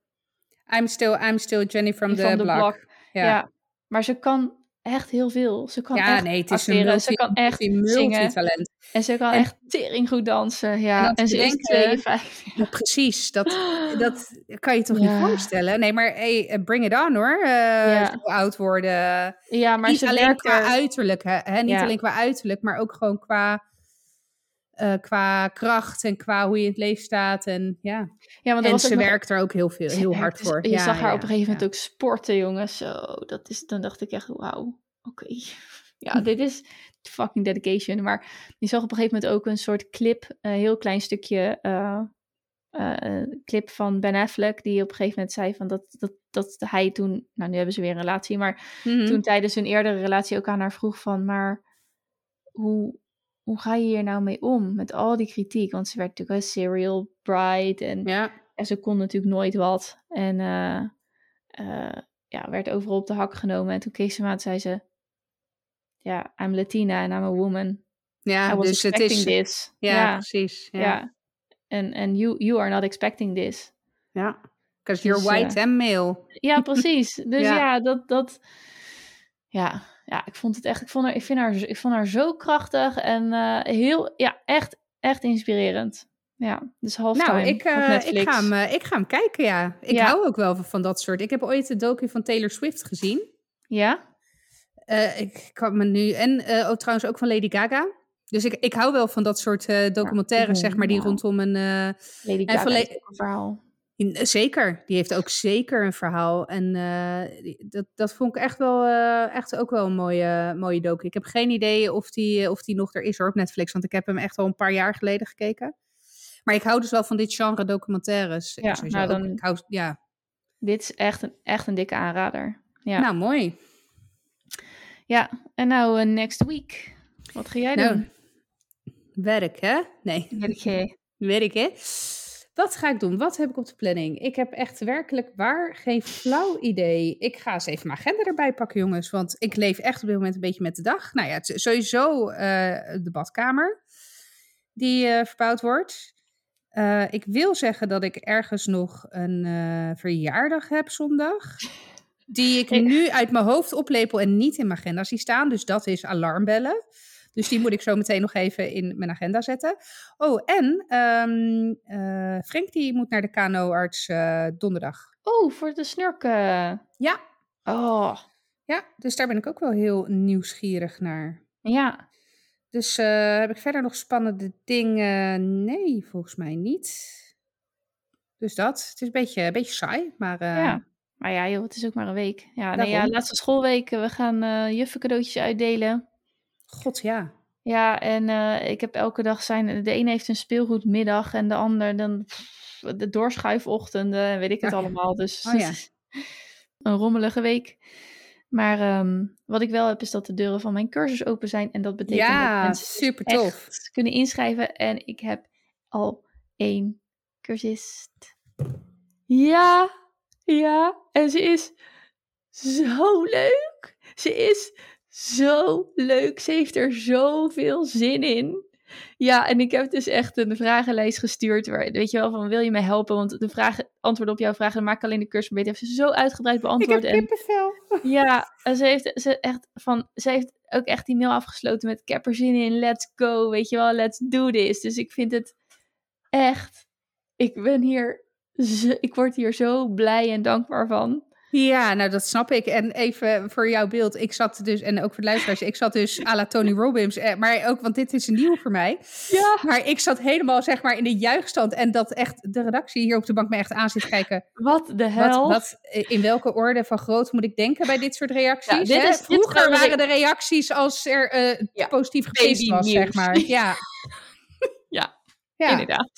I'm still, I'm still Jenny from, the, block. Ja. maar ze kan echt heel veel. Ze kan Ja, echt nee, het is acteren. multi, ze kan echt zingen. multitalent. En ze kan En- echt tering goed dansen. Ja, En ze is 52. Ja, precies, dat, dat kan je toch Ja. niet voorstellen? Nee, maar hey, eh, bring it on hoor. Ja. Zo oud worden. Ja, maar niet ze alleen qua er... uiterlijk, hè? Niet alleen qua uiterlijk, maar ook gewoon qua, eh, qua kracht en qua hoe je in het leven staat. En ja, Ja, want en ze nog- werkt er ook heel, veel, heel werkt hard dus- voor. Je Ja, zag haar ja, op een gegeven moment ook sporten, jongens. Zo, dat is, dan dacht ik echt, wauw, oké. Ja, dit is fucking dedication. Maar je zag op een gegeven moment ook een soort clip, een heel klein stukje eh, clip van Ben Affleck, die op een gegeven moment zei van dat, dat, dat hij toen, nou nu hebben ze weer een relatie, maar Mhm. toen tijdens hun eerdere relatie ook aan haar vroeg van, maar hoe, hoe ga je hier nou mee om met al die kritiek? Want ze werd natuurlijk een serial bride en, Ja, en ze kon natuurlijk nooit wat. En eh, eh, ja, werd overal op de hak genomen. En toen keek ze en zei ze, ja, I'm Latina and I'm a woman. Ja dus het is... this. Ja, ja, precies. Ja, ja. En en you, you are not expecting this. ja. Because you're Dus, white and male. Ja, precies. Dus Ja. ja, dat, dat, ja, ja, ik vond het echt, ik vond haar, ik vind haar, ik vond haar zo krachtig en eh, heel, ja, echt, echt inspirerend. Ja, dus halftime Nou, ik, eh, ik, ga hem, eh, ik ga hem kijken, ja. Ik Ja. hou ook wel van, van dat soort. Ik heb ooit de docu van Taylor Swift gezien. Ja? Ik kan me nu... En ook trouwens ook van Lady Gaga. Dus ik, ik hou wel van dat soort documentaires, Ja, zeg maar, die rondom een... Lady Gaga verhaal. In- zeker, die heeft ook zeker een verhaal. En eh, dat, dat vond ik echt, wel, eh, echt ook wel een mooie, mooie docu. Ik heb geen idee of die, of die nog er is hoor, op Netflix. Want ik heb hem echt al een paar jaar geleden gekeken. Maar ik hou dus wel van dit genre documentaires. Ja, Sowieso nou dan- ik hou, ja. Dit is echt een, echt een dikke aanrader. Ja, Nou, mooi. ja. en nou eh, next week. Wat ga jij Nou, doen? werk hè? Nee. Weet je. werk, hè? Wat ga ik doen? Wat heb ik op de planning? Ik heb echt werkelijk waar geen flauw idee. Ik ga eens even mijn agenda erbij pakken, jongens. Want ik leef echt op dit moment een beetje met de dag. Nou ja, het is sowieso eh, de badkamer die eh, verbouwd wordt. Eh, ik wil zeggen dat ik ergens nog een verjaardag heb zondag. Die ik Ik- nu uit mijn hoofd oplepel en niet in mijn agenda zie staan. Dus dat is alarmbellen. Dus die moet ik zo meteen nog even in mijn agenda zetten. Oh, en eh, Frank die moet naar de KNO-arts eh, donderdag. Oh, voor de snurken. Ja. Oh, Ja, dus daar ben ik ook wel heel nieuwsgierig naar. ja. Dus eh, heb ik verder nog spannende dingen? Nee, volgens mij niet. Dus dat. Het is een beetje, een beetje saai, maar... Ja. Maar ja, joh, het is ook maar een week. Ja, nee, ja, laatste schoolweek. We gaan eh juffen cadeautjes uitdelen. God, ja. Ja, en eh, ik heb elke dag zijn... De ene heeft een speelgoedmiddag en de ander dan pff, de doorschuifochtenden en weet ik het ja. allemaal. Dus Oh ja. een rommelige week. Maar ehm, wat ik wel heb is dat de deuren van mijn cursus open zijn. En dat betekent dat Ja, mensen dus super tof. kunnen inschrijven. En ik heb al één cursist. Ja, ja. En ze is zo leuk. Ze is zo leuk. Ze heeft er zoveel zin in. Ja, en ik heb dus echt een vragenlijst gestuurd. Waar, weet je wel, van wil je mij helpen? Want de vragen, antwoorden op jouw vragen, dan maak ik alleen de cursus beter. Heeft ze zo uitgebreid Ik heb beantwoord. en kippenvel. ja, en ze heeft, ze, echt van, ze heeft ook echt die mail afgesloten met ik heb er zin in, let's go, weet je wel, let's do this. Dus ik vind het echt, ik ben hier ik word hier zo blij en dankbaar van. Ja, nou dat snap ik. En even voor jouw beeld. Ik zat dus, en ook voor de luisteraars, ik zat dus à la Tony Robbins. eh, Maar ook, want dit is een nieuw voor mij. Ja. Maar ik zat helemaal zeg maar in de juichstand. En dat echt de redactie hier op de bank me echt aan zit kijken. Wat de hel. wat, eh, in welke orde van groot moet ik denken bij dit soort reacties? Ja, dit is- Vroeger waren de- waren de reacties als er Ja, positief geweest was, zeg maar. Ja. Ja, ja. Inderdaad.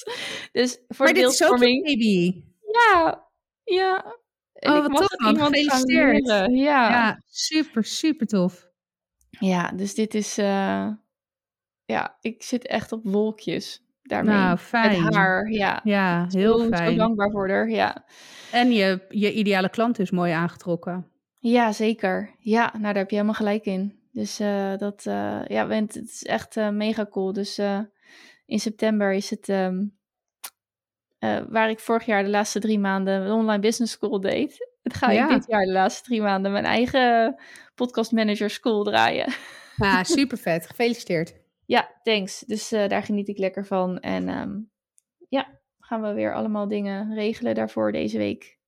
Dus voor Maar dit is ook baby. Ja, ja. En Oh, ik wat mag tof, iemand Gefeliciteerd. Ja. ja. Ja, super, super tof. dus dit is... eh, ja, ik zit echt op wolkjes daarmee. Nou, fijn. Het haar, ja. Ja, heel Zo- fijn. Zo dankbaar voor haar, ja. En je, je ideale klant is mooi aangetrokken. Ja, zeker. Ja, nou daar heb je helemaal gelijk in. Dus eh, dat, eh, ja, het is echt mega cool. Dus in september is het, ehm, eh, waar ik vorig jaar de laatste drie maanden een online business school deed. Het ga Ja. ik dit jaar de laatste drie maanden mijn eigen podcast manager school draaien. Ah, super vet. Gefeliciteerd. Ja, thanks. Dus eh, daar geniet ik lekker van. En ehm, ja, gaan we weer allemaal dingen regelen daarvoor deze week.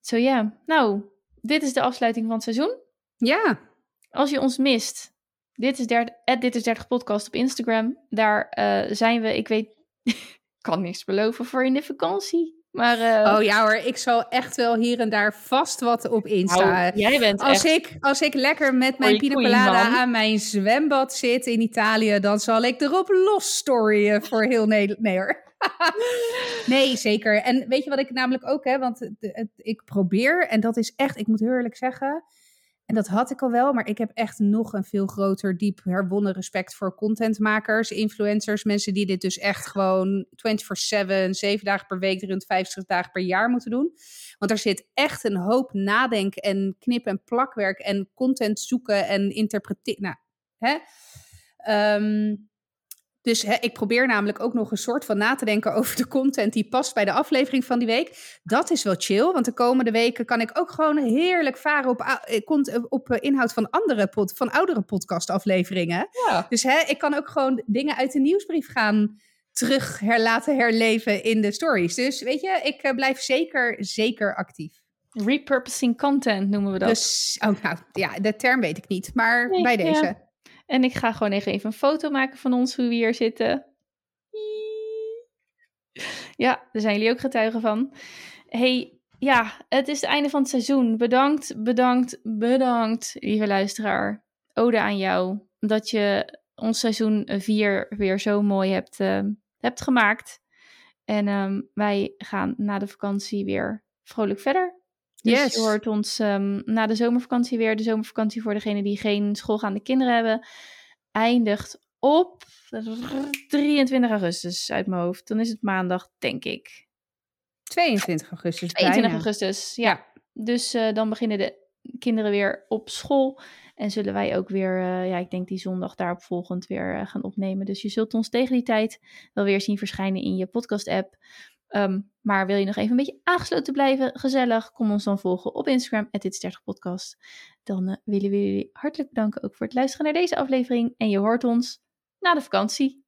Zo ja, nou, dit is de afsluiting van het seizoen. Ja, Als je ons mist, dit is, derde, dit is 30 podcast op Instagram. Daar eh, zijn we, ik weet, kan niks beloven voor in de vakantie. Maar eh, oh ja hoor, ik zal echt wel hier en daar vast wat op Insta. jij bent Als echt... ik, als ik lekker met mijn pina colada aan mijn zwembad zit in Italië, dan zal ik erop los storyen voor heel Nederland. Nee hoor. nee, zeker. En weet je wat ik namelijk ook heb? Want ik probeer, en dat is echt, ik moet eerlijk zeggen, en dat had ik al wel, maar ik heb echt nog een veel groter, diep herwonnen respect voor contentmakers, influencers, mensen die dit dus echt gewoon 24/7, 7 dagen per week, 350 dagen per jaar moeten doen. Want er zit echt een hoop nadenken en knip- en plakwerk en content zoeken en interpreteren. Nou, hè? Ehm, dus hè, ik probeer namelijk ook nog een soort van na te denken over de content die past bij de aflevering van die week. Dat is wel chill, want de komende weken kan ik ook gewoon heerlijk varen op, eh, cont- op eh, inhoud van andere pod, van oudere podcastafleveringen. Ja. Dus hè, ik kan ook gewoon dingen uit de nieuwsbrief gaan terug her, laten herleven in de stories. Dus weet je, ik eh, blijf zeker, zeker actief. Repurposing content noemen we dat. Dus, oh, nou ja, de term weet ik niet, maar Nee, bij ja. En ik ga gewoon even, even een foto maken van ons, hoe we hier zitten. Ja, daar zijn jullie ook getuigen van. hey, ja, het is het einde van het seizoen. Bedankt, bedankt, bedankt, lieve luisteraar. Ode aan jou, dat je ons seizoen 4 weer zo mooi hebt, eh, hebt gemaakt. En ehm, wij gaan na de vakantie weer vrolijk verder. Dus Yes. je hoort ons ehm, na de zomervakantie weer. De zomervakantie voor degenen die geen schoolgaande kinderen hebben, eindigt op 23 augustus uit mijn hoofd. Dan is het maandag, denk ik. 22 augustus. 22 bijna. augustus, ja. Dus eh, dan beginnen de kinderen weer op school. En zullen wij ook weer, eh, ja, ik denk die zondag daarop volgend weer eh, gaan opnemen. Dus je zult ons tegen die tijd wel weer zien verschijnen in je podcast-app. Ehm, maar wil je nog even een beetje aangesloten blijven, gezellig, kom ons dan volgen op Instagram, dit 30 podcast. Dan eh, willen we jullie hartelijk bedanken ook voor het luisteren naar deze aflevering. En je hoort ons na de vakantie.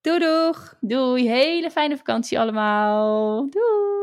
Doei doeg! Doei, hele fijne vakantie allemaal. Doei!